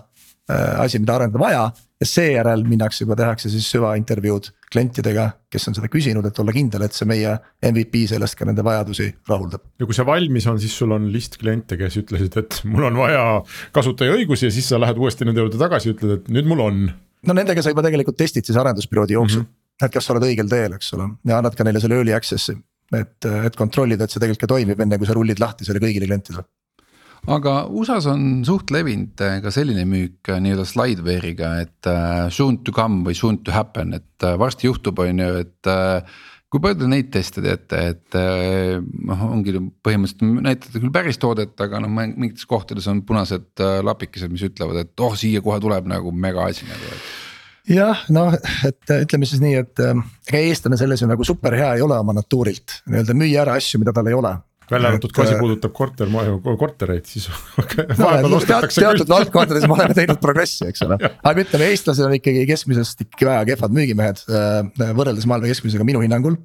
S2: asi, mida arendada vaja ja seejärel minnakse juba tehakse siis süvaintervjuud klientidega, kes on seda küsinud, et olla kindel, et see meie MVP sellest ka nende vajadusi rahuldab.
S1: ja kui see valmis on, siis sul on list kliente, kes ütlesid, et mul on vaja kasutajaõigusi ja siis sa lähed uuesti nende juurde tagasi, ütled, et nüüd mul on.
S2: no nendega sa juba tegelikult testid siis arendusperioodi jooksul mm, -hmm. et kas sa oled õigel teel, eks ole, ja annad ka neile selle early access'i. et, et kontrollida, et see tegelikult ka toimib, enne kui sa rullid lahti selle kõigile klientidele
S3: aga USA-s on suht levinud äh, ka selline müük äh, nii-öelda slideware'iga, et uh, soon to come või soon to happen, et varsti juhtub, on ju, et kui palju te neid teste teete, et noh, ongi põhimõtteliselt näitate küll päris toodet, aga noh, mingites kohtades on punased lapikesed, mis ütlevad, et oh, siia kohe tuleb nagu mega asi nagu,
S2: jah, noh, et ütleme siis nii, et ega eestlane selles ju nagu super hea ei ole oma natuurilt, nii-öelda müüa ära asju, mida tal ei ole
S1: välja arvatud, kui asi puudutab kortermaju, kortereid, siis
S2: vahepeal ostetakse küll. teatud valdkondades me oleme teinud progressi, eks ole, aga ütleme, eestlased on ikkagi keskmisest ikkagi väga kehvad müügimehed äh, võrreldes maailma keskmisega minu hinnangul.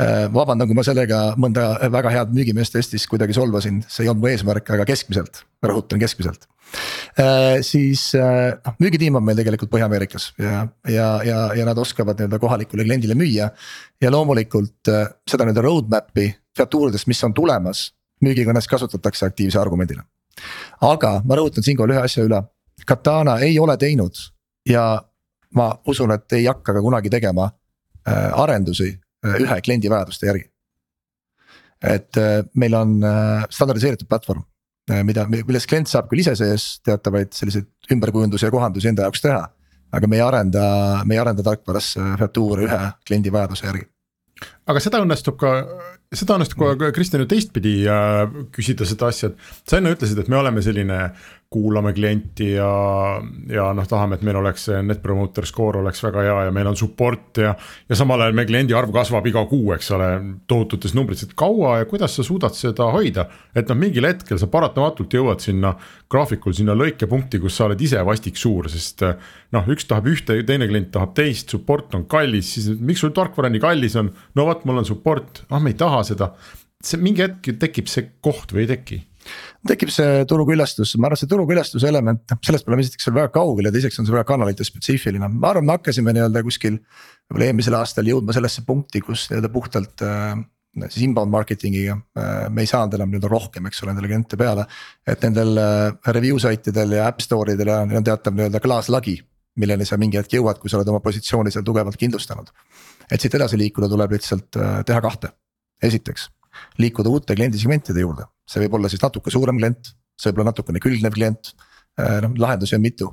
S2: Äh, vabandan, kui ma sellega mõnda väga head müügimeest Eestis kuidagi solvasin, see ei olnud mu eesmärk, aga keskmiselt, rõhutan keskmiselt Äh, siis noh, müügitiim on meil tegelikult Põhja-Ameerikas ja, ja, ja, ja nad oskavad nii-öelda kohalikule kliendile müüa. ja loomulikult seda nii-öelda roadmap'i featuuridest, mis on tulemas, müügikõnes kasutatakse aktiivse argumendina. aga ma rõhutan siinkohal ühe asja üle, Katana ei ole teinud ja ma usun, et ei hakka ka kunagi tegema äh, arendusi äh, ühe kliendi vajaduste järgi. et äh, meil on äh, standardiseeritud platvorm mida, milles klient saab küll ise sees teatavaid selliseid ümberkujundusi ja kohandusi enda jaoks teha. aga me ei arenda, me ei arenda tarkvarasse featuure ühe kliendi vajaduse järgi
S1: aga seda õnnestub ka, seda õnnestub ka Kristjan ju teistpidi äh, küsida seda asja, et sa enne ütlesid, et me oleme selline kuulame klienti ja, ja noh, tahame, et meil oleks see net promoter score oleks väga hea ja meil on support ja. ja samal ajal meie kliendi arv kasvab iga kuu, eks ole, tohututes numbrites, et kaua ja kuidas sa suudad seda hoida. et noh, mingil hetkel sa paratamatult jõuad sinna graafikul sinna lõikepunkti, kus sa oled ise vastik suur, sest noh, üks tahab ühte, teine klient tahab teist, support on kallis, siis miks sul tarkvara nii kallis on? no vot, mul on support, ah me ei taha seda. see mingi hetk tekib see koht või ei teki
S2: tekib see turuküllastus, ma arvan, see turukülastuse element, noh sellest me oleme esiteks veel väga kaugel ja teiseks on see väga kanalite spetsiifiline, ma arvan, me hakkasime nii-öelda kuskil. võib-olla eelmisel aastal jõudma sellesse punkti, kus nii-öelda puhtalt äh, siis inbound marketing'iga äh, me ei saanud enam nii-öelda rohkem, eks ole, endale kliente peale. et nendel äh, review site idel ja äpp store idel on, on teatav nii-öelda klaaslagi milleni sa mingi hetk jõuad, kui sa oled oma positsiooni seal tugevalt kindlustanud. et siit edasi liikuda tuleb lihtsalt äh, teha kahte, esiteks liikuda uute kliendisegmentide juurde, see võib olla siis natuke suurem klient, see võib olla natukene külgnev klient. Äh, noh, lahendusi on mitu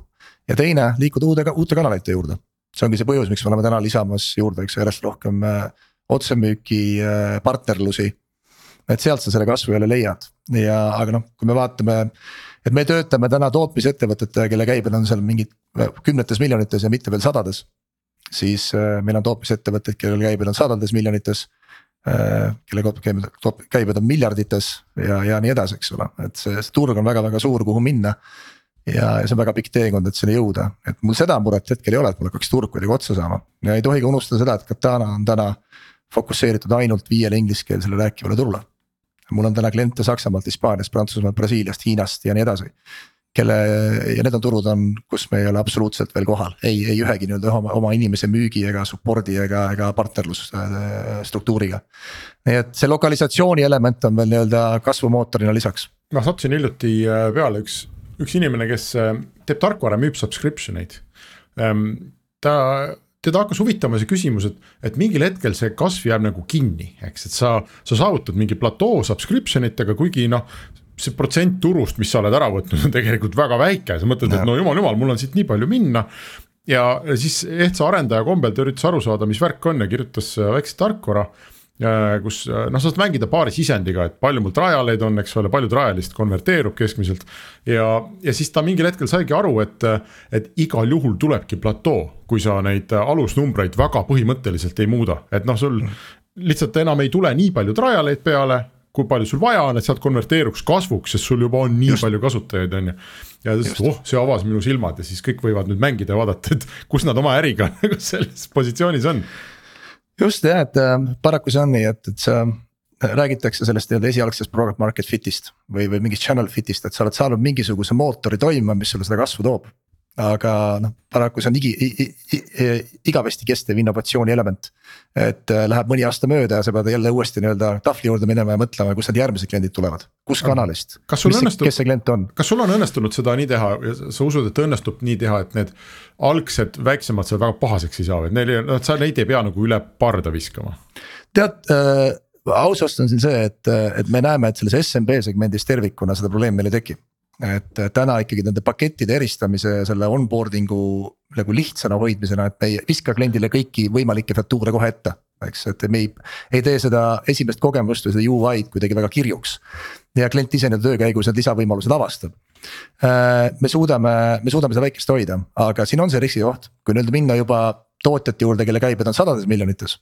S2: ja teine, liikuda uude, uute kanalite juurde. see ongi see põhjus, miks me oleme täna lisamas juurde, eks järjest rohkem äh, otsemüügi äh, partnerlusi. et sealt sa selle kasvu jälle leiad ja, aga noh, kui me vaatame, et me töötame täna tootmisettevõtetega, kelle käibed on seal mingid kümnetes miljonites ja mitte veel sadades. siis meil on tootmisettevõtteid, kellel käibed on sadades miljonites kelle käibed, käibed on miljardites ja, ja nii edasi, eks ole, et see, see turg on väga-väga suur, kuhu minna. ja, ja see on väga pikk teekond, et sinna jõuda, et mul seda muret hetkel ei ole, et mul hakkaks turg kuidagi otsa saama ja ei tohi ka unustada seda, et Katana on täna. fokusseeritud ainult viiele ingliskeelsele rääkivale turule. mul on täna kliente Saksamaalt, Hispaaniast, Prantsusmaalt, Brasiiliast, Hiinast ja nii edasi kelle ja need on turud on, kus me ei ole absoluutselt veel kohal, ei, ei ühegi nii-öelda oma, oma inimese müügi ega support'i ega, ega partnerlusstruktuuriga. nii et see lokalisatsiooni element on veel nii-öelda kasvumootorina lisaks.
S1: ma sattusin hiljuti äh, peale üks, üks inimene, kes äh, teeb tarkvara, müüb subscription eid. Ehm, ta teda hakkas huvitama see küsimus, et, et mingil hetkel see kasv jääb nagu kinni, eks, et sa, sa saavutad mingi platoo subscription itega, kuigi noh see protsent turust, mis sa oled ära võtnud, on tegelikult väga väike, sa mõtled, et no jumal, jumal, mul on siit nii palju minna. ja siis ehtsa arendaja kombel ta üritas aru saada, mis värk on ja kirjutas äh, väikse tarkvara äh, kus äh, noh, sa saad mängida paari sisendiga, et palju mul trialeid on, eks ole, palju trialist konverteerub keskmiselt. ja, ja siis ta mingil hetkel saigi aru, et, et igal juhul tulebki platoo, kui sa neid alusnumbreid väga põhimõtteliselt ei muuda, et noh, sul lihtsalt enam ei tule nii palju trialeid peale kui palju sul vaja on, et sealt konverteeruks kasvuks, sest sul juba on nii Just. palju kasutajaid, on ju. ja ütles, oh, see avas minu silmad ja siis kõik võivad nüüd mängida ja vaadata, et kus nad oma äriga nagu selles positsioonis on.
S2: just jah, et äh, paraku see on nii, et, et sa räägitakse sellest nii-öelda esialgsest product market fit'ist või, või mingist channel fit'ist, et sa oled saanud mingisuguse mootori toimima, mis sulle seda kasvu toob aga noh, paraku see on igi, igavesti kestev innovatsiooni element. et äh, läheb mõni aasta mööda ja sa pead jälle uuesti nii-öelda tahvli juurde minema ja mõtlema, kust need järgmised kliendid tulevad, kus kanalist.
S1: kes see klient on? kas sul on õnnestunud seda nii teha sa usud, et õnnestub nii teha, et need algsed väiksemad seal väga pahaseks ei saa, et neil, noh sa neid ei pea nagu üle parda viskama?
S2: tead äh, aus vastus on siin see, et, et me näeme, et selles SMB segmendis tervikuna seda probleemi meil ei teki et täna ikkagi nende pakettide eristamise ja selle onboarding'u nagu lihtsana hoidmisena, et ei viska kliendile kõiki võimalikke featuure kohe ette. eks, et me ei, ei tee seda esimest kogemust või seda UI-d kuidagi väga kirjuks. ja klient ise nii-öelda töö käigus need lisavõimalused avastab. Äh, me suudame, me suudame seda väikest hoida, aga siin on see riskikoht, kui nii-öelda minna juba tootjate juurde, kelle käibed on sadades miljonites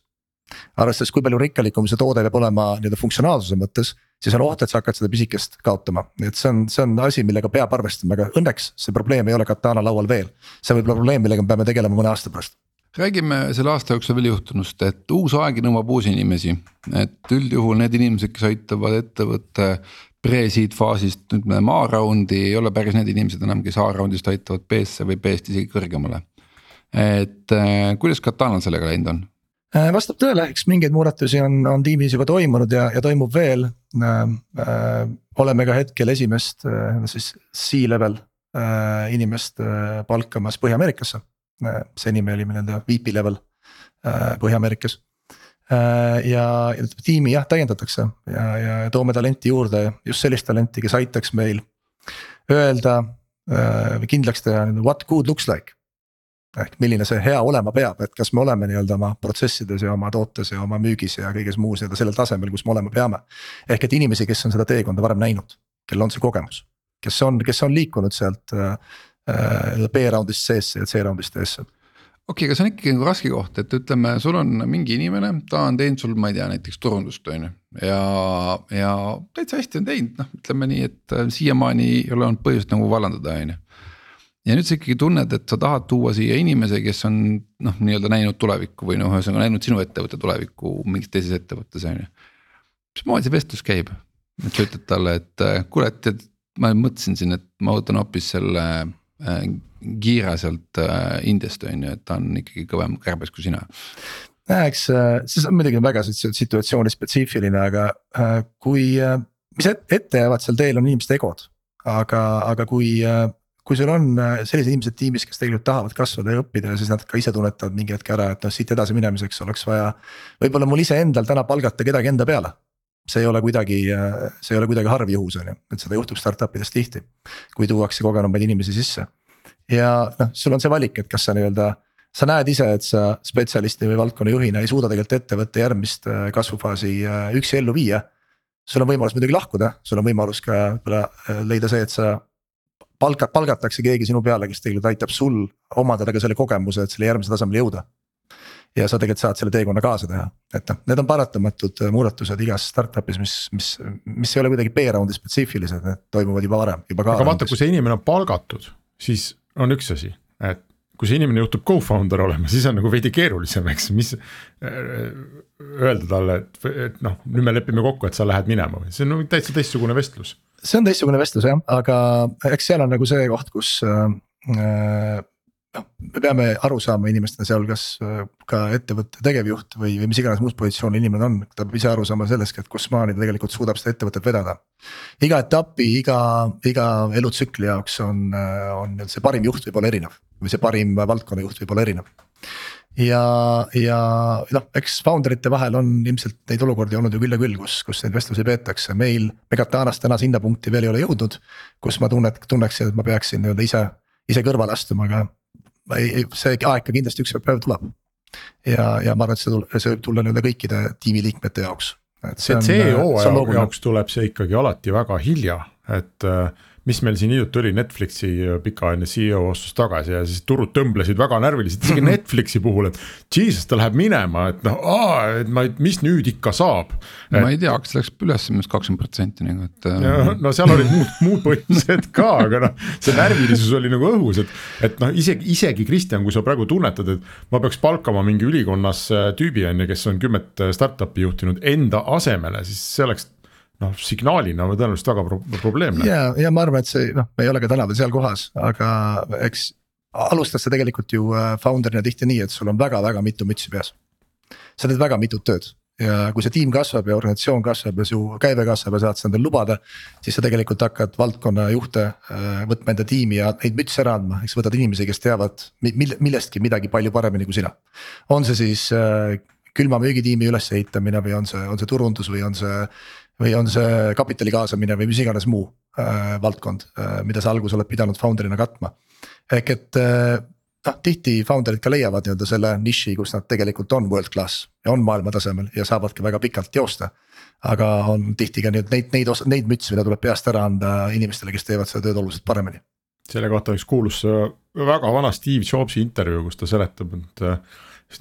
S2: arvestades, kui palju rikkalikum see toode peab olema nii-öelda funktsionaalsuse mõttes, siis on oht, et sa hakkad seda pisikest kaotama, et see on, see on asi, millega peab arvestama, aga õnneks see probleem ei ole Katana laual veel. see võib olla probleem, millega me peame tegelema mõne aasta pärast
S3: räägime selle aasta jooksul veel juhtunust, et uus aeg nõuab uusi inimesi, et üldjuhul need inimesed, kes aitavad ettevõtte pre-seed faasist ütleme A-raundi ei ole päris need inimesed enam, kes A-raundist aitavad B-sse või B-st isegi kõrgemale. et äh, kuidas Katanal sellega läinud on?
S2: Äh, vastab tõele, eks mingeid muudatusi on, on tiimis juba toimunud ja, ja toimub veel. Äh,. Äh, oleme ka hetkel esimest siis C-level inimest palkamas Põhja-Ameerikasse. Seni me olime nii-öelda VP level Põhja-Ameerikas. Ja, ja tiimi jah, täiendatakse ja, ja toome talenti juurde, just sellist talenti, kes aitaks meil öelda või kindlaks teha what good looks like ehk milline see hea olema peab, et kas me oleme nii-öelda oma protsessides ja oma tootes ja oma müügis ja kõiges muus nii-öelda sellel tasemel, kus me olema peame. ehk et inimesi, kes on seda teekonda varem näinud, kellel on see kogemus, kes on, kes on liikunud sealt äh, äh B-round'ist seesse ja C-round'ist E-sse
S3: okei okay,, aga see on ikkagi nagu raske koht, et ütleme, sul on mingi inimene, ta on teinud sul, ma ei tea, näiteks turundust on ju. ja, ja täitsa hästi on teinud, noh, ütleme nii, et äh, siiamaani ei ole olnud põhjust nagu vallandada, on ju ja nüüd sa ikkagi tunned, et sa tahad tuua siia inimese, kes on noh, nii-öelda näinud tulevikku või noh, ühesõnaga näinud sinu ettevõtte tulevikku mingis teises ettevõttes on ju. mismoodi see vestlus käib, et sa ütled talle, et äh, kuule, et, et ma mõtlesin siin, et ma võtan hoopis selle äh, Kiira sealt äh, Indiast on ju, et ta on ikkagi kõvem kärbes kui sina
S2: eks äh, see on muidugi väga situatsiooni spetsiifiline, aga äh, kui, mis ette jäävad seal teel, on inimeste egod. aga, aga kui kui sul on äh, sellised inimesed tiimis, kes tegelikult tahavad kasvada ja õppida ja siis nad ka ise tunnetavad mingi hetk ära, et noh, siit edasi minemiseks oleks vaja. võib-olla mul iseendal täna palgata kedagi enda peale. see ei ole kuidagi, äh, see ei ole kuidagi harv juhus, on ju, et seda juhtub startup ides tihti. kui tuuakse kogenumaid inimesi sisse. ja noh, sul on see valik, et kas sa nii-öelda sa näed ise, et sa spetsialisti või valdkonna juhina ei suuda tegelikult ettevõtte järgmist äh, kasvufaasi üksi ellu viia. sul on võimalus muidugi lahkuda, sul on võimalus ka võib-olla leida see, et sa palka, palgatakse keegi sinu peale, kes tegelikult aitab sul omandada ka selle kogemuse, et selle järgmise tasemele jõuda. ja sa tegelikult saad selle teekonna kaasa teha, et noh, need on paratamatud muudatused igas startup'is, mis, mis, mis ei ole kuidagi B-round'i spetsiifilised, need toimuvad juba varem, juba
S1: ka. aga vaata, kui see inimene on palgatud, siis on üks asi, et kui see inimene juhtub co-founder olema, siis on nagu veidi keerulisem, eks, mis. Öelda talle, et, et noh, nüüd me lepime kokku, et sa lähed minema või? See on nagu täitsa teistsugune vestlus.
S2: See on teistsugune vestlus jah, aga eks seal on nagu see koht, kus äh, noh, me peame aru saama inimestena, sealhulgas äh, ka ettevõtte tegevjuht või, või mis iganes muus positsioonil inimene on, ta peab ise aru saama sellest, et kus maani ta tegelikult suudab seda ettevõtet vedada. iga etapi, iga, iga elutsükli jaoks on, äh, on see parim juht võib olla erinev või see parim valdkonna juht võib olla erinev ja, ja noh, eks founder ite vahel on ilmselt neid olukordi olnud ju küll ja küll, kus, kus neid vestlusi peetakse, meil Megatanas täna sinna punkti veel ei ole jõudnud. kus ma tunnet, tunneksin, et ma peaksin nii-öelda ise, ise kõrvale astuma, aga see aeg ka kindlasti üks päev tuleb. ja, ja ma arvan, et see tuleb, see võib tulla nii-öelda kõikide tiimiliikmete jaoks.
S1: see CEO jaoks tuleb see ikkagi alati väga hilja, et äh, mis meil siin hiljuti oli, Netflixi äh, pikaajaline CEO astus tagasi ja siis turud tõmblesid väga närviliselt, isegi mhm. Netflixi puhul, et. Jesus, ta läheb minema, et noh, et ma, mis nüüd ikka saab.
S3: ma ei tea, akts läks üles arust kakskümmend protsenti nagu, et.
S1: Äh, no seal olid muud, muud põhjused ka, aga noh, see närvilisus oli nagu õhus, et. et noh, isegi, isegi Kristjan, kui sa praegu tunnetad, et ma peaks palkama mingi ülikonnas äh, tüübi on ju, kes on kümmet startup'i juhtinud enda asemele, siis see oleks noh, signaalina tõenäoliselt väga pro probleemne.
S2: ja, ja ma arvan, et see noh, me ei ole ka täna veel seal kohas, aga eks alustas see tegelikult ju äh, founder'ina tihti nii, et sul on väga-väga mitu mütsi peas. sa teed väga mitut tööd ja kui see tiim kasvab ja organisatsioon kasvab ja su käive kasvab ja saad seda endale lubada. siis sa tegelikult hakkad valdkonna juhte äh, võtma enda tiimi ja neid mütse ära andma, eks võtad inimesi, kes teavad mille, millestki midagi palju paremini kui sina. on see siis äh, külma müügitiimi ülesehitamine või on see, on see turundus või on see või on see kapitali kaasamine või mis iganes muu äh, valdkond äh,, mida sa alguses oled pidanud founder'ina katma. ehk et äh, noh, tihti founder'id ka leiavad nii-öelda selle niši, kus nad tegelikult on world class ja on maailma tasemel ja saavadki väga pikalt joosta. aga on tihti ka nüüd neid, neid, neid mütse, mida tuleb peast ära anda inimestele, kes teevad seda tööd oluliselt paremini.
S1: selle kohta üks kuulus väga vana Steve Jobsi intervjuu, kus ta seletab, et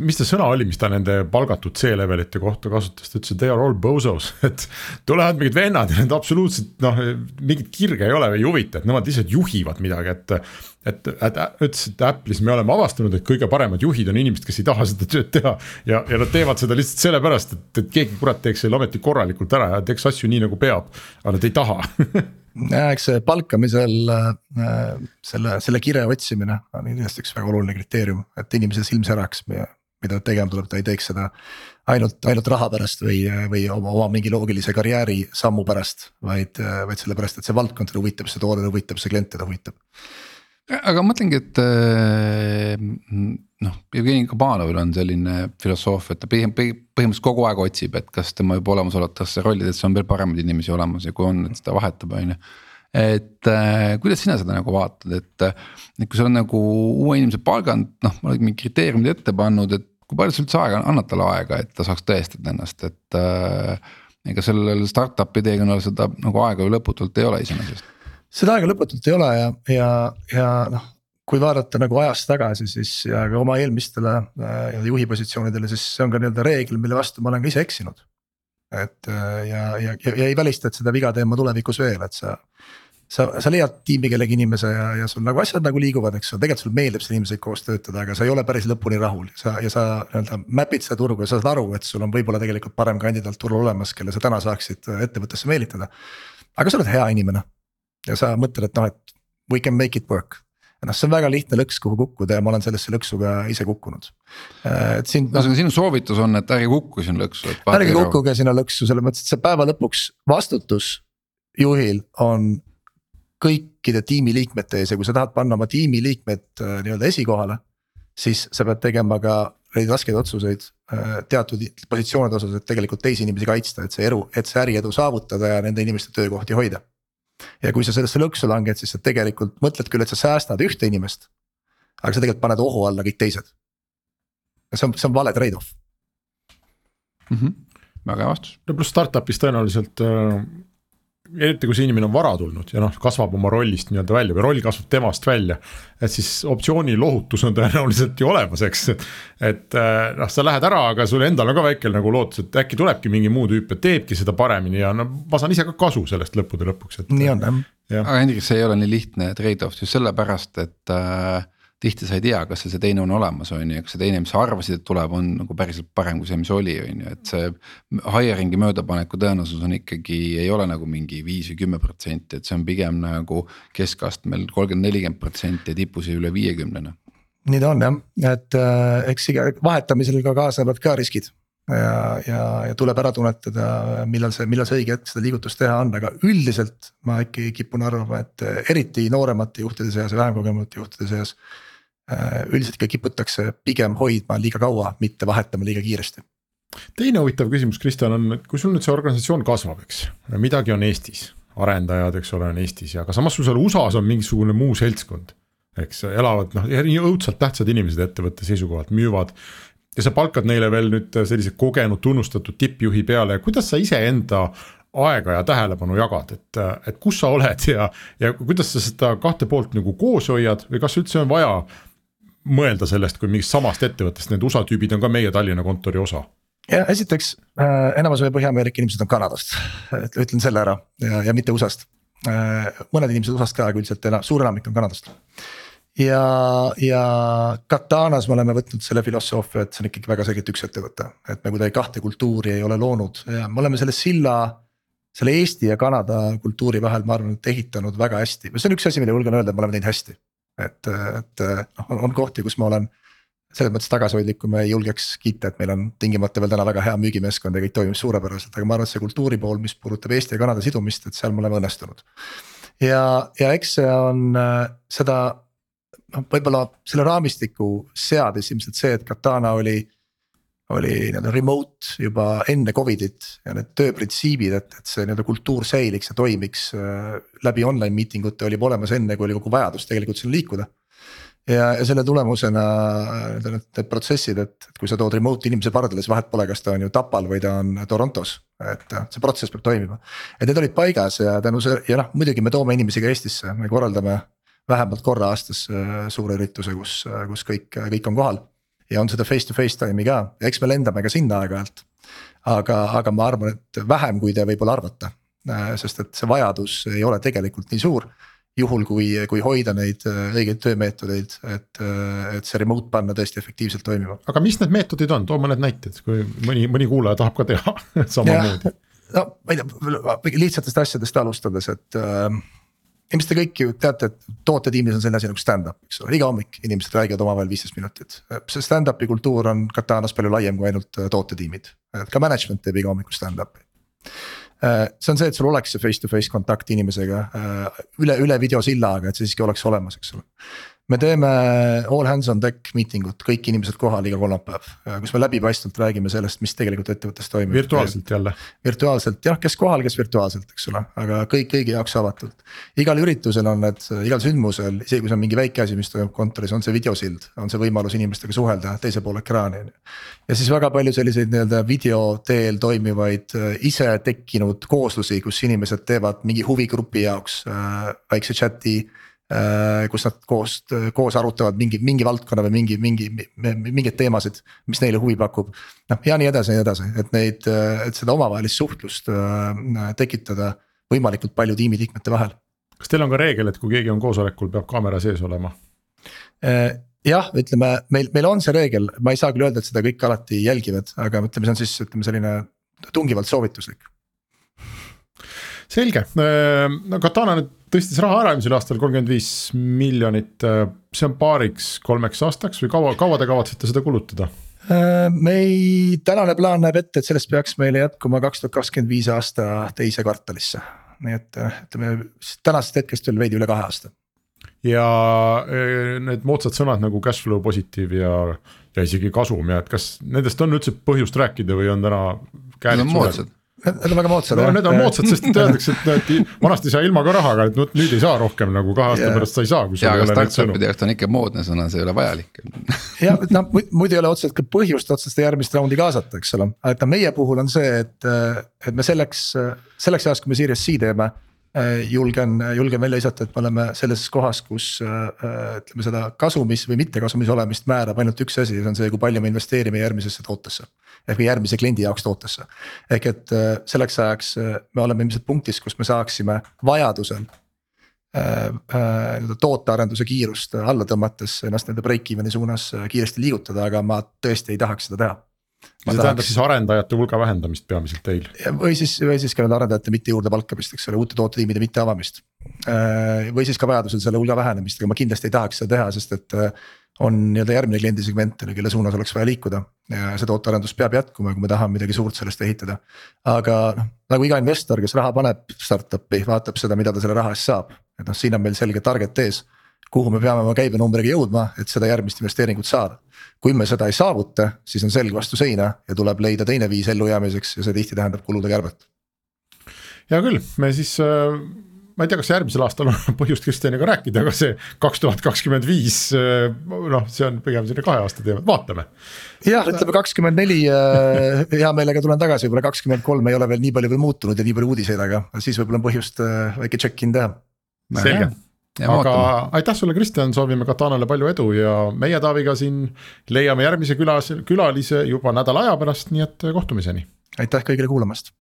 S1: mis ta sõna oli, mis ta nende palgatud C-levelite kohta kasutas, ta ütles, et they are all bozos, et. tulevad mingid vennad ja need absoluutselt noh, mingit kirge ei ole või ei huvita, et nemad lihtsalt juhivad midagi, et. et, et ütles, et Apple'is me oleme avastanud, et kõige paremad juhid on inimesed, kes ei taha seda tööd teha. ja, ja nad teevad seda lihtsalt sellepärast, et, et keegi kurat teeks selle ometi korralikult ära ja teeks asju nii nagu peab, aga nad ei taha
S2: eks palkamisel äh, selle, selle kire otsimine on kindlasti üks väga oluline kriteerium, et inimese silm säraks, mida tegema tuleb, ta ei teeks seda. ainult, ainult raha pärast või, või oma, oma mingi loogilise karjääri sammu pärast, vaid, vaid sellepärast, et see valdkond teda huvitab, see toode huvitab, see klient teda huvitab.
S3: Aga mõtlengi, et äh, noh, Jevgeni Kabanovil on selline filosoofia, et ta põhim-, põhimõtteliselt kogu aeg otsib, et kas tema juba olemasolevatesse rollidesse on veel paremaid inimesi olemas ja kui on, et seda vahetab, on ju et äh, kuidas sina seda nagu vaatad, et, et kui sa oled nagu uue inimese palganud, noh, oled mingid kriteeriumid ette pannud, et kui palju sa üldse aega, annad talle aega, et ta saaks tõestada ennast, et äh,. ega sellel startup'i teekonnal seda nagu aega ju lõputult ei ole iseenesest
S2: seda aega lõputult ei ole ja, ja, ja noh, kui vaadata nagu ajas tagasi, siis ja ka oma eelmistele äh, juhi positsioonidele, siis see on ka nii-öelda reegel, mille vastu ma olen ka ise eksinud. et äh, ja, ja, ja, ja ei välista, et seda viga teen ma tulevikus veel, et sa. sa, sa leiad tiimi kellegi inimese ja, ja sul nagu asjad nagu liiguvad, eks ju, tegelikult sulle meeldib selle inimesega koos töötada, aga sa ei ole päris lõpuni rahul. sa ja sa nii-öelda map'id seda turgu ja sa saad aru, et sul on võib-olla tegelikult parem kandidaat turul olemas, kelle sa täna saaksid ettevõttesse meelitada. aga sa oled hea inimene ja sa mõtled, et noh, et we can make it work. noh, see on väga lihtne lõks, kuhu kukkuda ja ma olen sellesse lõksu ka ise kukkunud.
S3: Äh, et siin. ühesõnaga sinu soovitus on, et ärge kukkuge sinna lõksu.
S2: ärge kukkuge sinna lõksu, selles mõttes, et see päeva lõpuks vastutus juhil on kõikide tiimiliikmete ees ja kui sa tahad panna oma tiimiliikmed äh, nii-öelda esikohale. siis sa pead tegema ka neid raskeid otsuseid äh, teatud positsioonide osas, et tegelikult teisi inimesi kaitsta, et see eru, et see äriedu saavutada ja nende inimeste töökohti hoida ja kui sa sellesse lõksu langed, siis sa tegelikult mõtled küll, et sa säästad ühte inimest. aga sa tegelikult paned ohu alla kõik teised. see on, see on vale trade-off
S3: mm. -hmm. väga hea vastus.
S1: no pluss startup'is tõenäoliselt äh eriti kui see inimene on vara tulnud ja noh, kasvab oma rollist nii-öelda välja või roll kasvab temast välja. et siis optsiooni lohutus on tõenäoliselt ju olemas, eks, et, et äh, noh, sa lähed ära, aga sul endal on ka väike nagu lootus, et äkki tulebki mingi muu tüüp ja teebki seda paremini ja no ma saan ise ka kasu sellest lõppude lõpuks, et.
S2: nii on jah.
S3: aga Hendrik, see ei ole nii lihtne trade-off just sellepärast, et äh, tihti sa ei tea, kas see teine on olemas, on ju, kas see teine, mis sa arvasid, et tuleb, on nagu päriselt parem kui see, mis oli, on ju, et see. Hiring'i möödapaneku tõenäosus on ikkagi, ei ole nagu mingi viis või kümme protsenti, et see on pigem nagu keskastmel kolmkümmend, nelikümmend protsenti ja tipus üle viiekümnena.
S2: nii ta on jah, et äh, eks iga vahetamisel ka kaasnevad ka riskid ja, ja, ja tuleb ära tunnetada, millal see, millal see õige hetk seda liigutust teha on, aga üldiselt ma ikkagi kipun arvama, et eriti nooremate juhtide seas ja vähem kogenumate juhtide seas Äh, üldiselt ikka kiputakse pigem hoidma liiga kaua, mitte vahetama liiga kiiresti.
S1: teine huvitav küsimus, Kristjan, on, et kui sul nüüd see organisatsioon kasvab, eks, midagi on Eestis, arendajad, eks ole, on Eestis ja aga samas sul seal USA-s on mingisugune muu seltskond. eks elavad noh, õudselt tähtsad inimesed ettevõtte seisukohalt, müüvad ja sa palkad neile veel nüüd sellise kogenud tunnustatud tippjuhi peale. Ja kuidas sa iseenda aega ja tähelepanu jagad, et, et kus sa oled ja, ja kuidas sa seda kahte poolt nagu koos hoiad või kas üldse on vaja mõelda sellest kui mingist samast ettevõttest, need USA tüübid on ka meie Tallinna kontori osa.
S2: Ja esiteks äh, enamus meie Põhja-Ameerika inimesed on Kanadast, et ütlen selle ära ja, ja mitte USA-st. Äh,. mõned inimesed USA-st ka, aga üldiselt ena, suur enamik on Kanadast. Ja, ja Katanas me oleme võtnud selle filosoofia, et see on ikkagi väga selgelt üks ettevõte, et me kuidagi kahte kultuuri ei ole loonud ja me oleme selle silla. selle Eesti ja Kanada kultuuri vahel, ma arvan, et ehitanud väga hästi, see on üks asi, mille julgen öelda, et me oleme teinud hästi et, et noh, on kohti, kus ma olen selles mõttes tagasihoidlikum ja ei julgeks kiita, et meil on tingimata veel täna väga hea müügimeeskond ja kõik toimib suurepäraselt, aga ma arvan, et see kultuuri pool, mis puudutab Eesti ja Kanada sidumist, et seal me oleme õnnestunud. ja, ja eks see on äh, seda noh, võib-olla selle raamistiku seadis ilmselt see, et Katana oli oli nii-öelda remote juba enne Covidit ja need tööprintsiibid, et, et see nii-öelda kultuur säiliks ja toimiks äh, läbi online meeting ute oli juba olemas enne, kui oli kogu vajadus tegelikult sinna liikuda. ja, ja selle tulemusena need, need protsessid, et, et kui sa tood remote inimese pardale, siis vahet pole, kas ta on ju Tapal või ta on Torontos. et see protsess peab toimima, et need olid paigas ja tänu see ja noh, muidugi me toome inimesi ka Eestisse, me korraldame vähemalt korra aastas äh, suure ürituse, kus, kus kõik, kõik on kohal ja on seda face to face time'i ka eks me lendame ka sinna aeg-ajalt. aga, aga ma arvan, et vähem, kui te võib-olla arvate, äh, sest et see vajadus ei ole tegelikult nii suur. juhul, kui, kui hoida neid äh, õigeid töömeetodeid, et, äh, et see remote panna tõesti efektiivselt toimima.
S1: aga mis need meetodid on, too mõned näited, kui mõni, mõni kuulaja tahab ka teha samamoodi.
S2: no ma ei tea, lihtsatest asjadest alustades, et äh, ilmselt te kõik ju teate, et tootetiimis on selline asi nagu stand-up, eks ole, iga hommik inimesed räägivad omavahel viisteist minutit. see stand-up'i kultuur on Katanas palju laiem kui ainult äh, tootetiimid, et ka management teeb iga hommikul stand-up'i. see on see, et sul oleks see face to face kontakt inimesega üle, üle videosilla, aga et see siiski oleks olemas, eks ole me teeme all hands on deck meeting ut, kõik inimesed kohal iga kolmapäev, kus me läbipaistvalt räägime sellest, mis tegelikult ettevõttes toimub.
S1: virtuaalselt jälle?
S2: virtuaalselt jah, kes kohal, kes virtuaalselt, eks ole, aga kõik kõigi jaoks avatult. igal üritusel on need, igal sündmusel, isegi kui see on mingi väike asi, mis toimub kontoris, on see videosild, on see võimalus inimestega suhelda teise poole ekraani on ju. ja siis väga palju selliseid nii-öelda video teel toimivaid ise tekkinud kooslusi, kus inimesed teevad mingi huvigrupi jaoks äh, väikse chat'i Äh, kus nad koos, koos arutavad mingi, mingi valdkonna või mingi, mingi, mingeid teemasid, mis neile huvi pakub. noh ja nii edasi ja nii edasi, et neid, et seda omavahelist suhtlust äh, tekitada võimalikult palju tiimiliikmete vahel.
S1: kas teil on ka reegel, et kui keegi on koosolekul, peab kaamera sees olema?
S2: Äh, jah, ütleme meil, meil on see reegel, ma ei saa küll öelda, et seda kõik alati jälgivad, aga ütleme, see on siis ütleme selline tungivalt soovituslik
S1: selge, no Katana nüüd tõstis raha ära eelmisel aastal kolmkümmend viis miljonit, see on paariks-kolmeks aastaks või kaua, kaua te kavatsete seda kulutada?
S2: mei tänane plaan näeb ette, et sellest peaks meile jätkuma kaks tuhat kakskümmend viis aasta teise kvartalisse. nii et ütleme tänasest hetkest veel veidi üle kahe aasta.
S1: ja need moodsad sõnad nagu cash flow positiiv ja, ja isegi kasum ja et kas nendest on üldse põhjust rääkida või on täna käed
S2: suured? Need on väga moodsad
S1: no,. Need on moodsad, sest et öeldakse, et vanasti sai ilma ka rahaga, et nüüd ei saa rohkem nagu kahe aasta yeah. pärast sa ei saa, kui sul
S3: ei ole neid sõnu. jaoks on ikka moodne sõna, see ei ole vajalik.
S2: jah, noh muidu ei ole otseselt ka põhjust otseselt järgmist raundi kaasata, eks ole, et noh, meie puhul on see, et, et me selleks, selleks ajaks, kui me Series C teeme julgen, julgen välja visata, et me oleme selles kohas, kus ütleme seda kasumis või mittekasumis olemist määrab ainult üks asi, see on see, kui palju me investeerime järgmisesse tootesse ehk järgmise kliendi jaoks tootesse. ehk et äh, selleks ajaks äh, me oleme ilmselt punktis, kus me saaksime vajadusel äh, nii-öelda tootearenduse kiirust alla tõmmates ennast nende break-even'i suunas kiiresti liigutada, aga ma tõesti ei tahaks seda teha.
S1: See tahaks... tähendab siis arendajate hulga vähendamist peamiselt teil?
S2: või siis, või siis ka nende arendajate mitte juurde palkamist, eks ole, uute tootetiimide mitte avamist. või siis ka vajadusel selle hulga vähenemist, aga ma kindlasti ei tahaks seda teha, sest et on nii-öelda järgmine kliendisegment, kelle suunas oleks vaja liikuda. ja see tootearendus peab jätkuma, kui me tahame midagi suurt sellest ehitada. aga noh, nagu iga investor, kes raha paneb startup'i, vaatab seda, mida ta selle raha eest saab. et noh, siin on meil selge target ees, kuhu me peame oma käibenumbriga jõudma, et seda järgmist investeeringut saada. kui me seda ei saavuta, siis on selg vastu seina ja tuleb leida teine viis ellujäämiseks ja see tihti tähendab kulude kärbet.
S1: hea küll, me siis äh ma ei tea, kas järgmisel aastal on põhjust Kristjaniga rääkida, aga see kaks tuhat kakskümmend viis, eh, noh, see on pigem selline kahe aasta teema, vaatame.
S2: jah, ütleme kakskümmend neli, eh, hea meelega tulen tagasi, võib-olla kakskümmend kolm ei ole veel nii palju veel muutunud ja nii palju uudiseid, aga siis võib-olla on põhjust eh, väike check-in teha.
S1: selge aga aitäh sulle, Kristjan, soovime Katanale palju edu ja meie Taaviga siin leiame järgmise külas, külalise juba nädala aja pärast, nii et kohtumiseni.
S2: aitäh kõigile kuulamast